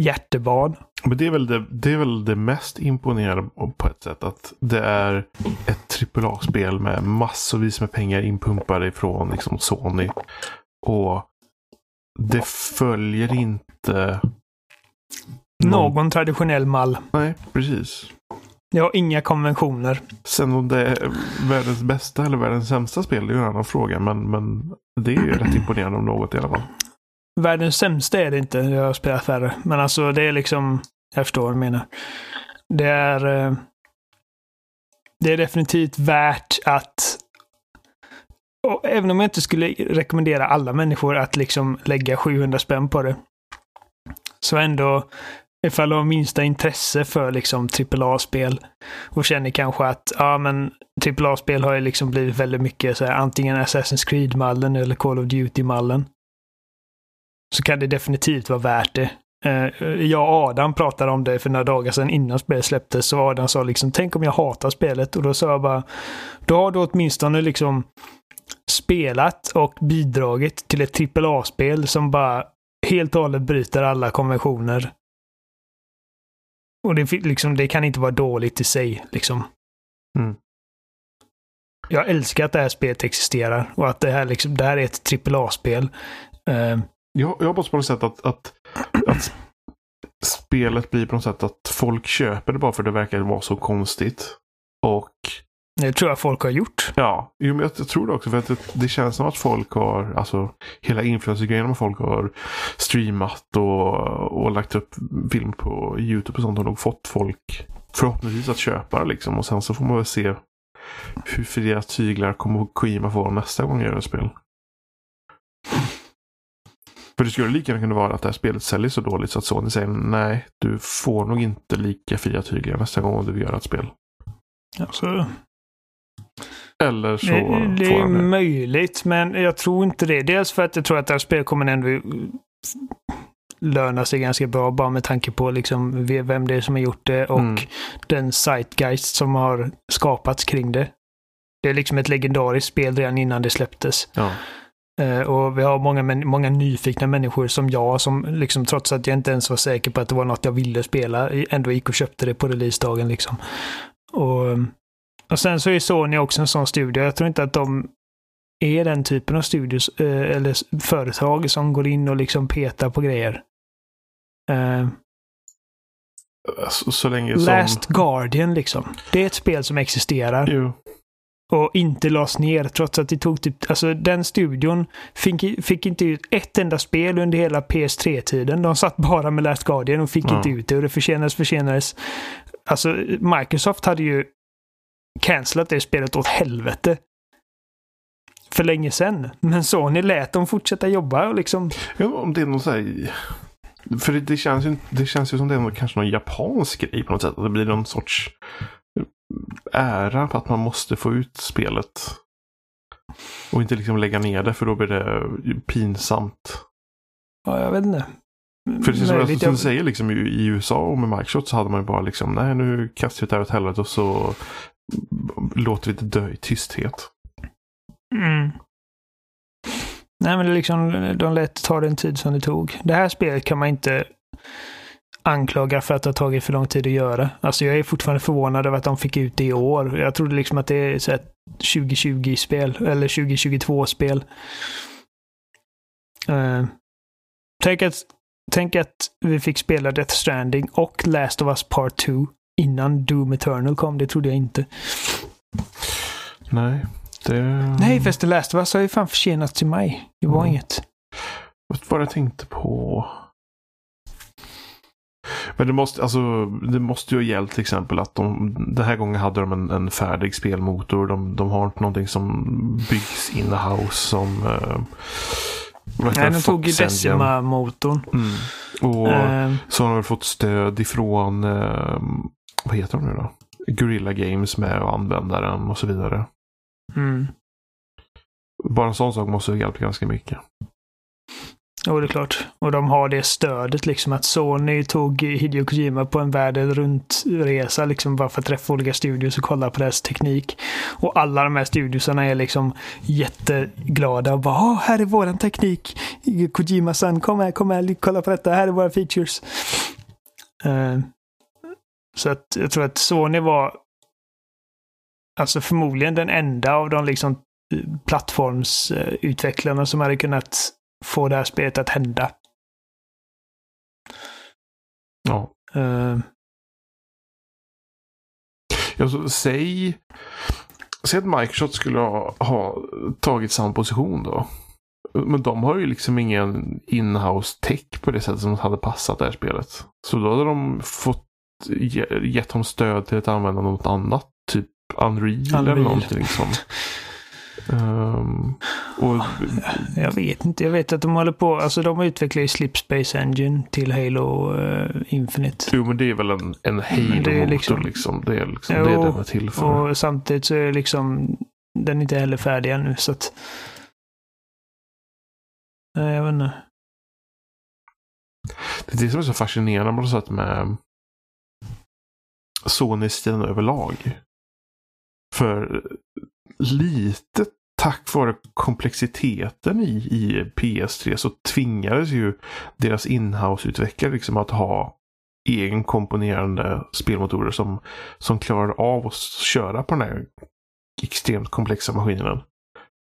hjärtebarn. Men det är, väl det, det är väl det mest imponerande på ett sätt. Att det är ett AAA-spel med massvis med pengar inpumpade ifrån liksom Sony. Och det följer inte någon, någon traditionell mall. Nej, precis. Jag har inga konventioner. Sen om det är världens bästa eller världens sämsta spel, det är ju en annan fråga. Men, men det är ju rätt imponerande om något i alla fall. Världens sämsta är det inte. Jag har spelat färre. Men alltså det är liksom, jag förstår vad du menar. Det är, eh, det är definitivt värt att och även om jag inte skulle rekommendera alla människor att liksom lägga 700 spänn på det. Så ändå, ifall du har minsta intresse för liksom AAA-spel och känner kanske att ja, men AAA-spel har ju liksom blivit väldigt mycket så här, antingen Assassin's Creed-mallen eller Call of Duty-mallen så kan det definitivt vara värt det. Eh, jag och Adam pratade om det för några dagar sedan innan spelet släpptes. Så Adam sa liksom, tänk om jag hatar spelet. Och då sa jag bara, då har du åtminstone liksom spelat och bidragit till ett AAA-spel som bara helt och hållet bryter alla konventioner. Och det, liksom, det kan inte vara dåligt i sig. Liksom. Mm. Jag älskar att det här spelet existerar och att det här, liksom, det här är ett AAA-spel. Uh, jag, jag hoppas på något sätt att, att, att spelet blir på något sätt att folk köper det bara för det verkar vara så konstigt. Och... Det tror jag folk har gjort. Ja, jo, men jag, tror det också. För att det, det, känns som att folk har, alltså hela influencergrejen med folk har streamat och, och lagt upp film på YouTube och sånt har nog fått folk förhoppningsvis att köpa liksom. Och sen så får man väl se hur deras tyglar kommer Kojima få nästa gång jag gör ett spel. För det skulle lika gärna kunna vara att det här spelet säljer så dåligt så att Sony säger nej, du får nog inte lika fria tyglar nästa gång du vill göra ett spel. Alltså, Eller så det, det är möjligt, men jag tror inte det. Dels för att jag tror att det här spelet kommer ändå löna sig ganska bra bara med tanke på liksom vem det är som har gjort det och mm. den zeitgeist som har skapats kring det. Det är liksom ett legendariskt spel redan innan det släpptes. Ja. Eh, och vi har många, många nyfikna människor som jag som liksom trots att jag inte ens var säker på att det var något jag ville spela ändå gick och köpte det på releasedagen liksom. Och, och sen så är Sony också en sån studio. Jag tror inte att de är den typen av studios eh, eller företag som går in och liksom petar på grejer. Uh, så, så länge som... Last Guardian liksom. Det är ett spel som existerar. Jo och inte lades ner trots att det tog typ, alltså den studion fick, fick inte ut ett enda spel under hela PS3-tiden. De satt bara med Last Guardian och fick mm. inte ut det och det försenades, försenades. Alltså Microsoft hade ju cancelat det spelet åt helvete. För länge sedan. Men Sony lät dem fortsätta jobba och liksom... Ja, om det är någon så här... För det, det, känns ju, det känns ju som det är kanske någon japansk grej på något sätt. Att det blir någon sorts ära för att man måste få ut spelet. Och inte liksom lägga ner det för då blir det pinsamt. Ja, jag vet inte. För det är som, jag, som du säger, liksom, i, i USA och med Microsoft så hade man ju bara liksom, nej nu kastar vi det här åt helvete och så låter vi det dö i tysthet. Mm. Nej, men det liksom, de lät ta den tid som det tog. Det här spelet kan man inte anklaga för att det har tagit för lång tid att göra. Alltså jag är fortfarande förvånad över att de fick ut det i år. Jag trodde liksom att det är så 2020-spel, eller 2022-spel. Uh, eh, tänk, att, tänk att vi fick spela Death Stranding och Last of Us Part 2 innan Doom Eternal kom. Det trodde jag inte. Nej. Det... Nej, förresten Last of Us har ju fan försenats till maj. Det var mm. inget. Vad var det jag tänkte på? Men det måste, alltså, det måste ju ha gällt till exempel att de den här gången hade de en, en färdig spelmotor. De, de har inte någonting som byggs in-house som uh, Nej, de tog ju Decima-motorn. Mm. Och uh. så har de fått stöd ifrån, uh, vad heter de nu då? Guerrilla Games med att använda den och så vidare. Mm. Bara en sån sak måste ha hjälpt ganska mycket. Jo, det är klart. Och de har det stödet liksom att Sony tog Hideo Kojima på en världen runt-resa liksom bara för att träffa olika studios och kolla på deras teknik. Och alla de här studiosarna är liksom jätteglada och bara här är våran teknik. Kojima-san, kom här, kom här, kolla på detta, här är våra features. Uh, så att jag tror att Sony var alltså förmodligen den enda av de liksom plattformsutvecklarna som hade kunnat få det här spelet att hända. Ja. Uh. Alltså, säg, säg att Microsoft skulle ha, ha tagit samma position då. Men de har ju liksom ingen inhouse tech på det sättet som hade passat det här spelet. Så då hade de fått gett dem stöd till att använda något annat. Typ Unreal, Unreal. eller någonting. Liksom. Um, och... Jag vet inte. Jag vet att de håller på. Alltså de utvecklar ju Slipspace Engine till Halo uh, Infinite. Jo, men det är väl en, en Halo-motor liksom, liksom. Det är liksom jo, det den är till för. Och samtidigt så är liksom den inte heller färdig ännu så att. Nej, jag vet inte. Det är det som är så fascinerande på något sätt med Sony-stilen överlag. För lite tack vare komplexiteten i, i PS3 så tvingades ju deras inhouse-utvecklare liksom att ha egenkomponerande spelmotorer som, som klarar av att köra på den här extremt komplexa maskinen.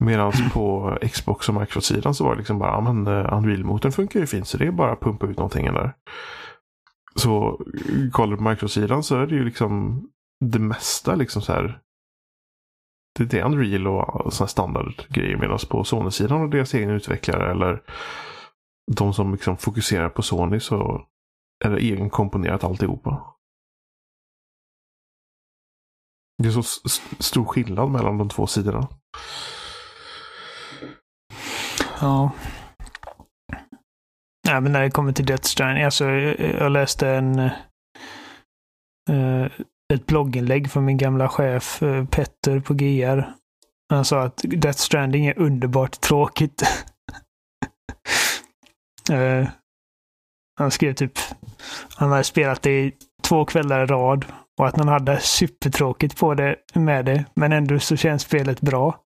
Medan på Xbox och Microsoft-sidan så var det liksom bara, ja men eh, Unreal-motorn funkar ju fint så det är bara att pumpa ut någonting där. Så kollar du på Microsoft-sidan så är det ju liksom det mesta liksom så här det är Unreal och sådana standardgrejer. Medan på Sony-sidan och deras egna utvecklare eller de som liksom fokuserar på Sony så är det egenkomponerat alltihopa. Det är så stor skillnad mellan de två sidorna. Ja. Ja, men när det kommer till Death Stranding, alltså eh, jag läste en uh, ett blogginlägg från min gamla chef eh, Petter på GR. Han sa att Death Stranding är underbart tråkigt. uh, han skrev typ, han hade spelat det i två kvällar i rad och att han hade supertråkigt på det med det, men ändå så känns spelet bra.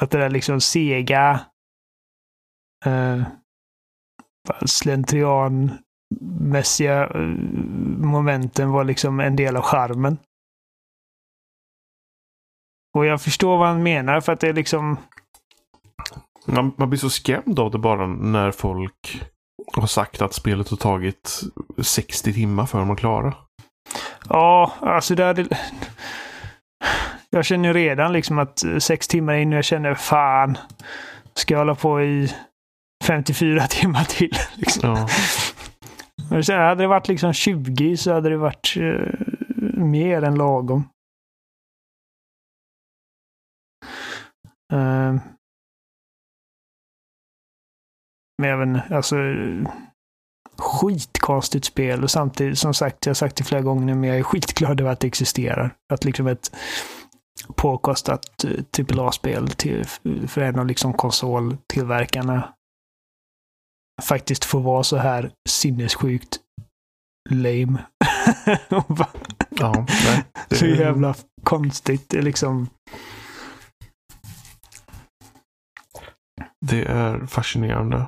Att det där liksom sega, uh, slentrian, mässiga eh, momenten var liksom en del av charmen. Och jag förstår vad han menar för att det är liksom... Man, man blir så skrämd av det bara när folk har sagt att spelet har tagit 60 timmar för dem att klara. Ja, alltså det hade... Jag känner redan liksom att sex timmar in och jag känner fan. Ska jag hålla på i 54 timmar till? Liksom. Ja. Men sen hade det varit liksom 20 så hade det varit uh, mer än lagom. Uh, men även, alltså skitkonstigt spel och samtidigt, som sagt, jag har sagt det flera gånger men jag är skitglad över att det existerar. Att liksom ett påkostat AAA-spel till, för en av liksom konsoltillverkarna faktiskt får vara så här sinnessjukt lame. ja, det... Så jävla konstigt. Det är liksom... Det är fascinerande.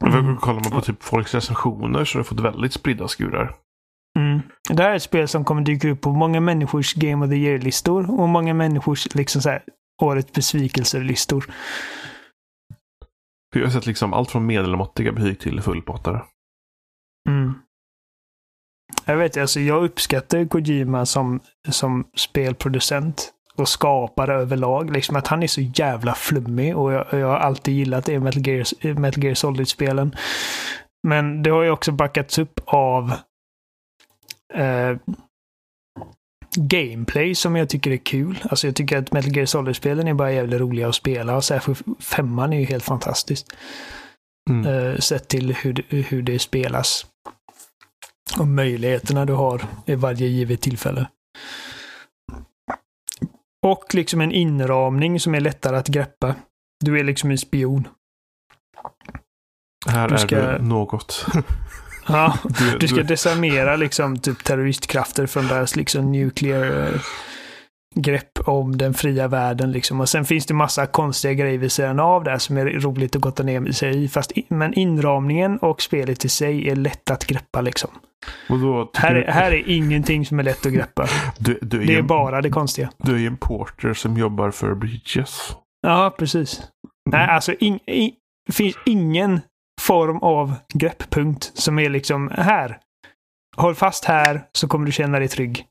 Mm. Kollar man på typ folks recensioner så har det fått väldigt spridda skurar. Mm. Det här är ett spel som kommer dyka upp på många människors Game of the Year-listor och många människors liksom så här, årets besvikelser-listor. För jag har sett liksom allt från medelmåttiga betyg till fullpottare. Mm. Jag vet alltså jag uppskattar Kojima som, som spelproducent och skapare överlag. Liksom att han är så jävla flummig och jag, jag har alltid gillat det i Metal Gear, Metal Gear Solid-spelen. Men det har ju också backats upp av eh, gameplay som jag tycker är kul. Alltså jag tycker att Metal Gear Solid-spelen är bara jävligt roliga att spela och särskilt femman är ju helt fantastiskt. Mm. Eh, sett till hur, det- hur det spelas. Och möjligheterna du har i varje givet tillfälle. Och liksom en inramning som är lättare att greppa. Du är liksom en spion. Här ska- är du något. Ja, Du, du ska du, desarmera liksom typ terroristkrafter från deras liksom nuclear eh, grepp om den fria världen liksom. Och sen finns det massa konstiga grejer vid sidan av där som är roligt att gotta ner sig i. Fast i, men inramningen och spelet i sig är lätt att greppa liksom. då Här, är- här är ingenting som är lätt att greppa. du, du, är Det är en, bara det konstiga. du är en porter som jobbar för Bridges. Ja, precis. Nej, alltså in, in, finns ingen form av grepppunkt som är liksom här. Håll fast här så kommer du känna dig trygg.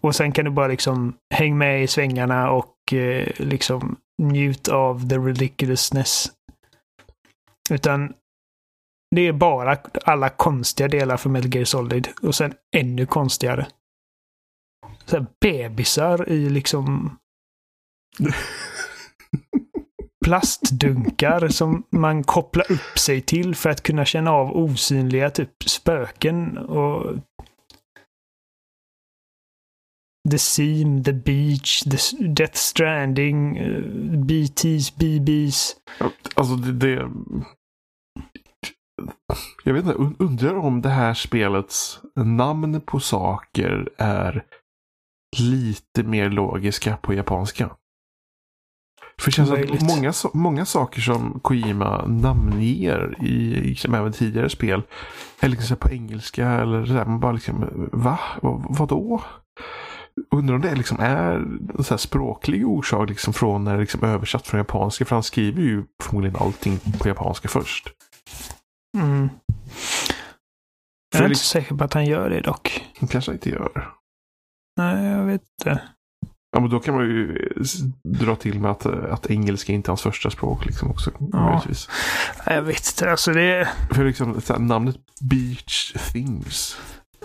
Och sen kan du bara liksom häng med i svängarna och eh, liksom njut av the ridiculousness. Utan det är bara alla konstiga delar för Metal Gear Solid och sen ännu konstigare. Så här bebisar i liksom plastdunkar som man kopplar upp sig till för att kunna känna av osynliga typ spöken och The Seam, The Beach, The Death Stranding, eh, BTs, BBs. Alltså det, det... Jag vet inte, undrar om det här spelets namn på saker är lite mer logiska på japanska. För det känns Möjligt. att många, många saker som Kojima namnger i liksom, även tidigare spel är liksom på engelska eller så här, man bara liksom, va? vad vadå? Undrar om det liksom är en så språklig orsak liksom från när det liksom översatt från japanska. För han skriver ju förmodligen allting på japanska först. Mm. Jag är inte liksom, säker på att han gör det dock. han kanske inte gör. Nej, jag vet inte. Ja, men då kan man ju s- dra till med att, att engelska inte är hans första språk. Liksom också, Ja. möjligtvis. Jag vet inte. Alltså det... För liksom, här, namnet Beach Things.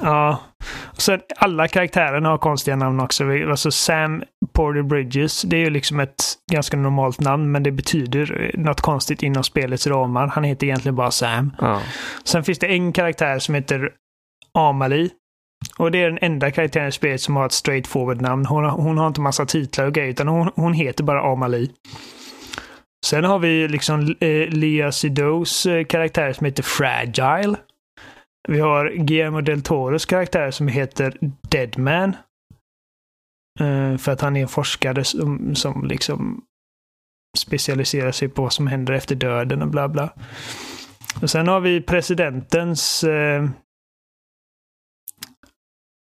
Ja. Och sen alla karaktärerna har konstiga namn också. Alltså Sam Porter Bridges, det är ju liksom ett ganska normalt namn, men det betyder något konstigt inom spelets ramar. Han heter egentligen bara Sam. Ja. Sen finns det en karaktär som heter Amali. Och det är den enda karaktären i spelet som har ett straight forward namn. Hon har, hon har inte massa titlar och grejer, utan hon, hon heter bara Amali. Sen har vi liksom eh, Lea Sidos eh, karaktär som heter Fragile. Vi har Guillermo del Toros karaktär som heter Deadman. Eh, för att han är en forskare som, som liksom specialiserar sig på vad som händer efter döden och bla bla. Och sen har vi presidentens... Eh,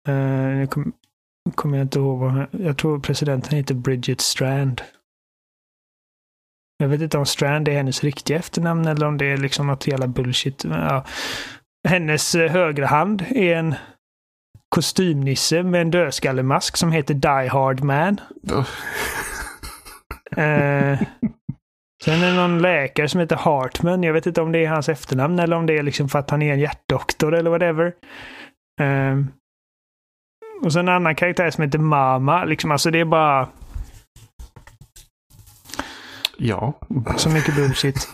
Eh, nu kom- kommer jag inte ihåg vad han, Jag tror presidenten heter Bridget Strand. Jag vet inte om Strand är hennes riktiga efternamn eller om det är liksom något jävla bullshit. Ja. Hennes eh, högra hand är en kostymnisse med en dödskallemask som heter Die Hard Man. Eh, sen är det någon läkare som heter Hartman. Jag vet inte om det är hans efternamn eller om det är liksom för att han är en hjärtdoktor eller whatever. Eh, och sen en annan karaktär som heter Mama. Liksom, alltså det är bara ja. så mycket bullshit.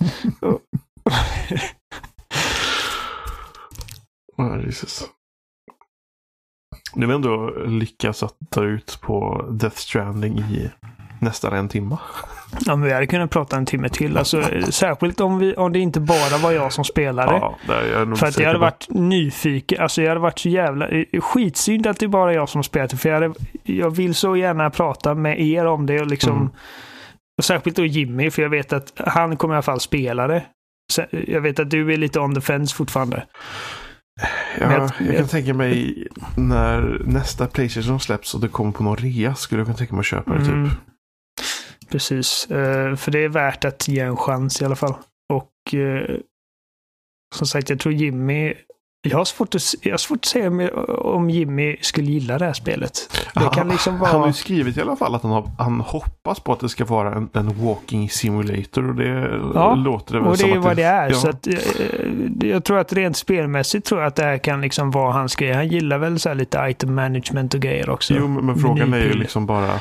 Ja, Jesus. Nu har ändå lyckats att dra ut på Death Stranding i nästan en timme. Ja, men vi hade kunnat prata en timme till. Alltså, särskilt om, vi, om det inte bara var jag som spelade. Ja, jag För att jag hade varit nyfiken. Alltså jag hade varit så jävla... Skitsynd att det är bara jag som spelat det. För jag, hade, jag vill så gärna prata med er om det och liksom... Mm. Och särskilt då Jimmy, för jag vet att han kommer i alla fall spela det. Jag vet att du är lite on the fence fortfarande. Ja, jag, jag kan tänka mig när nästa Playstation släpps och det kommer på någon rea skulle jag kunna tänka mig att köpa det typ. mm. Precis, uh, för det är värt att ge en chans i alla fall. Och uh, som sagt, jag tror Jimmy jag har, svårt att, jag har svårt att säga om Jimmy skulle gilla det här spelet. Det kan liksom vara... Han har ju skrivit i alla fall att han, har, han hoppas på att det ska vara en, en walking simulator. Och det ja, låter det väl och det är vad det, är. Ja. Så att, eh, jag tror att rent spelmässigt tror jag att det här kan liksom vara hans grej. Han gillar väl så lite item management och grejer också. Jo, men, men frågan är ju liksom bara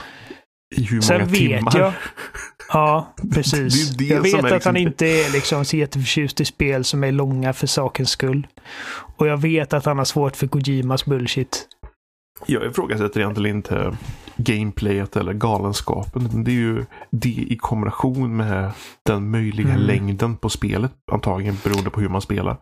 i hur Sen många timmar. Jag, Ja, precis. Det det jag vet att liksom... han inte är liksom så jätteförtjust i spel som är långa för sakens skull. Och jag vet att han har svårt för Kojimas bullshit. Jag ifrågasätter egentligen inte gameplayet eller galenskapen. Det är ju det i kombination med den möjliga mm. längden på spelet. Antagligen beroende på hur man spelar.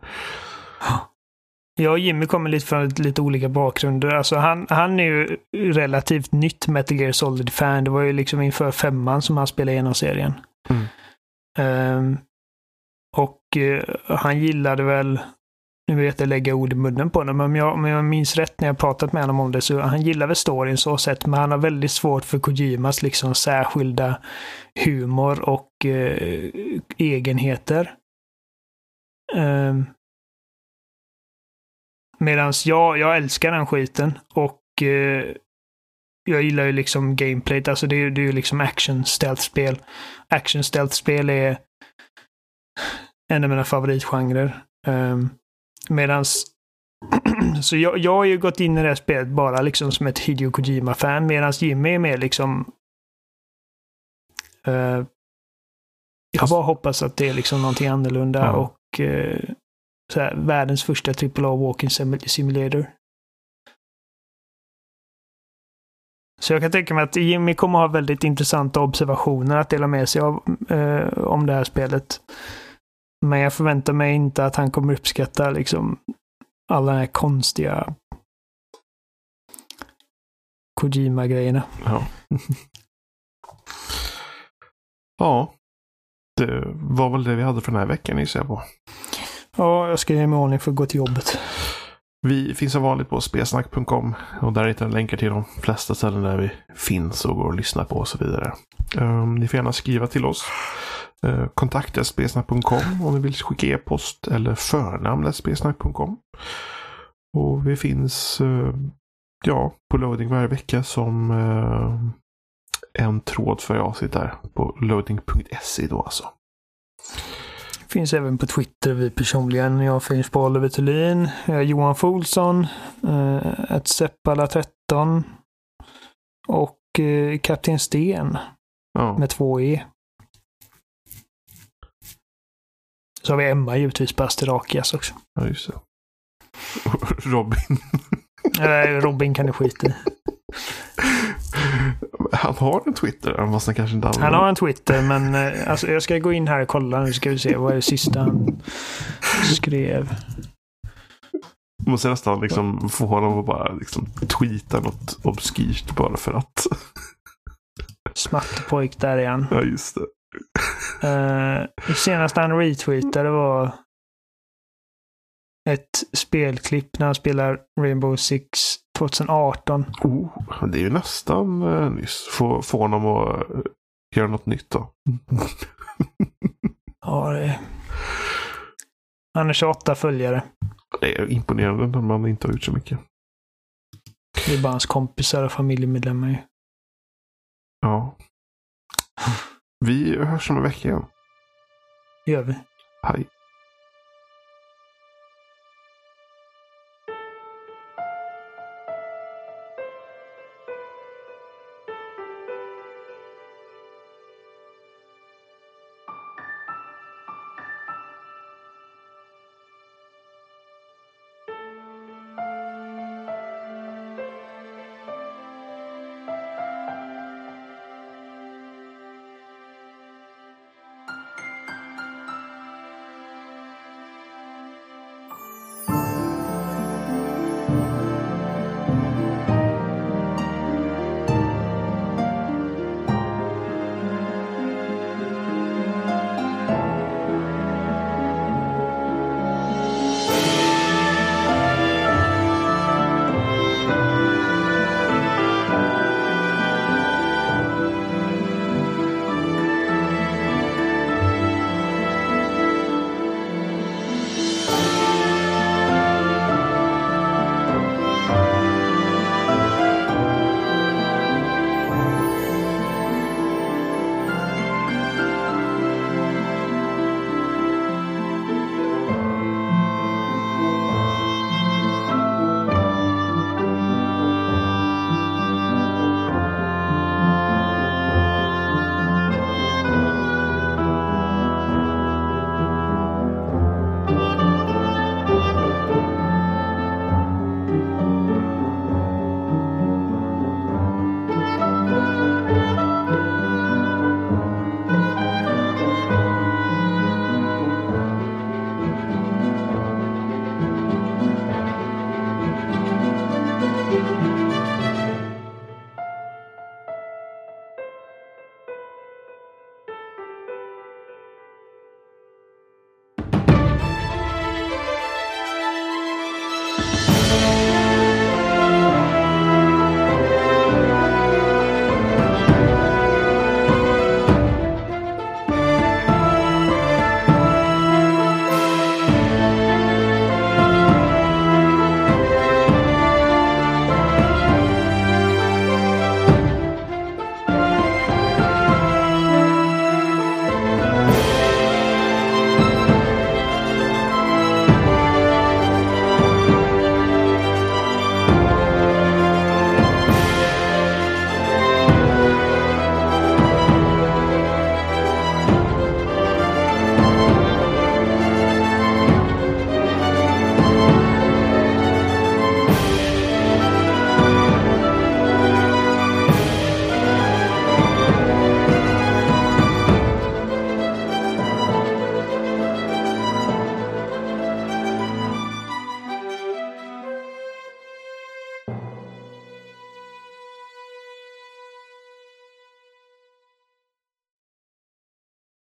Jag och Jimmy kommer lite från lite olika bakgrunder. Alltså han, han är ju relativt nytt Metal Gear Solid-fan. Det var ju liksom inför femman som han spelade igenom serien. Mm. Um, och uh, han gillade väl, nu vet jag lägga ord i munnen på honom, men om jag, om jag minns rätt när jag pratat med honom om det så han gillar väl storyn så sett, men han har väldigt svårt för Kojimas liksom särskilda humor och uh, egenheter. Um, Medan jag, jag älskar den skiten och eh, jag gillar ju liksom gameplayt. Alltså det, är, det är ju liksom action stealth-spel. Action stealth-spel är en av mina favoritgenrer. Um, medans så jag, jag har ju gått in i det här spelet bara liksom som ett Hideo Kojima-fan medan Jimmy är mer liksom uh, jag bara hoppas att det är liksom någonting annorlunda ja. och uh, här, världens första AAA Walking Simulator. Så jag kan tänka mig att Jimmy kommer ha väldigt intressanta observationer att dela med sig av eh, om det här spelet. Men jag förväntar mig inte att han kommer uppskatta liksom alla de här konstiga Kojima-grejerna. Ja. ja. Det var väl det vi hade för den här veckan gissar jag på. Ja, jag ska ge mig ordning för att gå till jobbet. Vi finns som vanligt på spelsnack.com och där hittar ni länkar till de flesta ställen där vi finns och går att lyssna på och så vidare. Um, ni får gärna skriva till oss. Uh, kontakta spelsnack.com om ni vill skicka e-post eller förnamn spelsnack.com. Och vi finns uh, ja, på loading varje vecka som uh, en tråd för avsnitt där på loading.se då alltså. Finns även på Twitter, vi personligen. Jag finns på Oliver Thulin, Johan Folsson, eh, Seppala13 och eh, Kapten Sten ja. med två E. Så har vi Emma givetvis på Asterakias också. Ja, just det. Robin. Nej, Robin kan du skita i. Han har en Twitter, fast han kanske inte använder Han har en Twitter, men eh, alltså, jag ska gå in här och kolla. Nu ska vi se, vad är det sista han skrev? Måste nästan liksom få honom att bara liksom tweeta något obskyrt bara för att. Smattepojk där igen. Ja, just det. Uh, senaste han retweetade var ett spelklipp när han spelar Rainbow Six 2018. Oh, det är ju nästan eh, nyss. Få, få honom att eh, göra något nytt då. ja, det är... Han har 28 följare. Det är imponerande när man inte har gjort så mycket. Det är bara hans kompisar och familjemedlemmar Ja. Vi hörs om en vecka igen. Gör vi. Hej.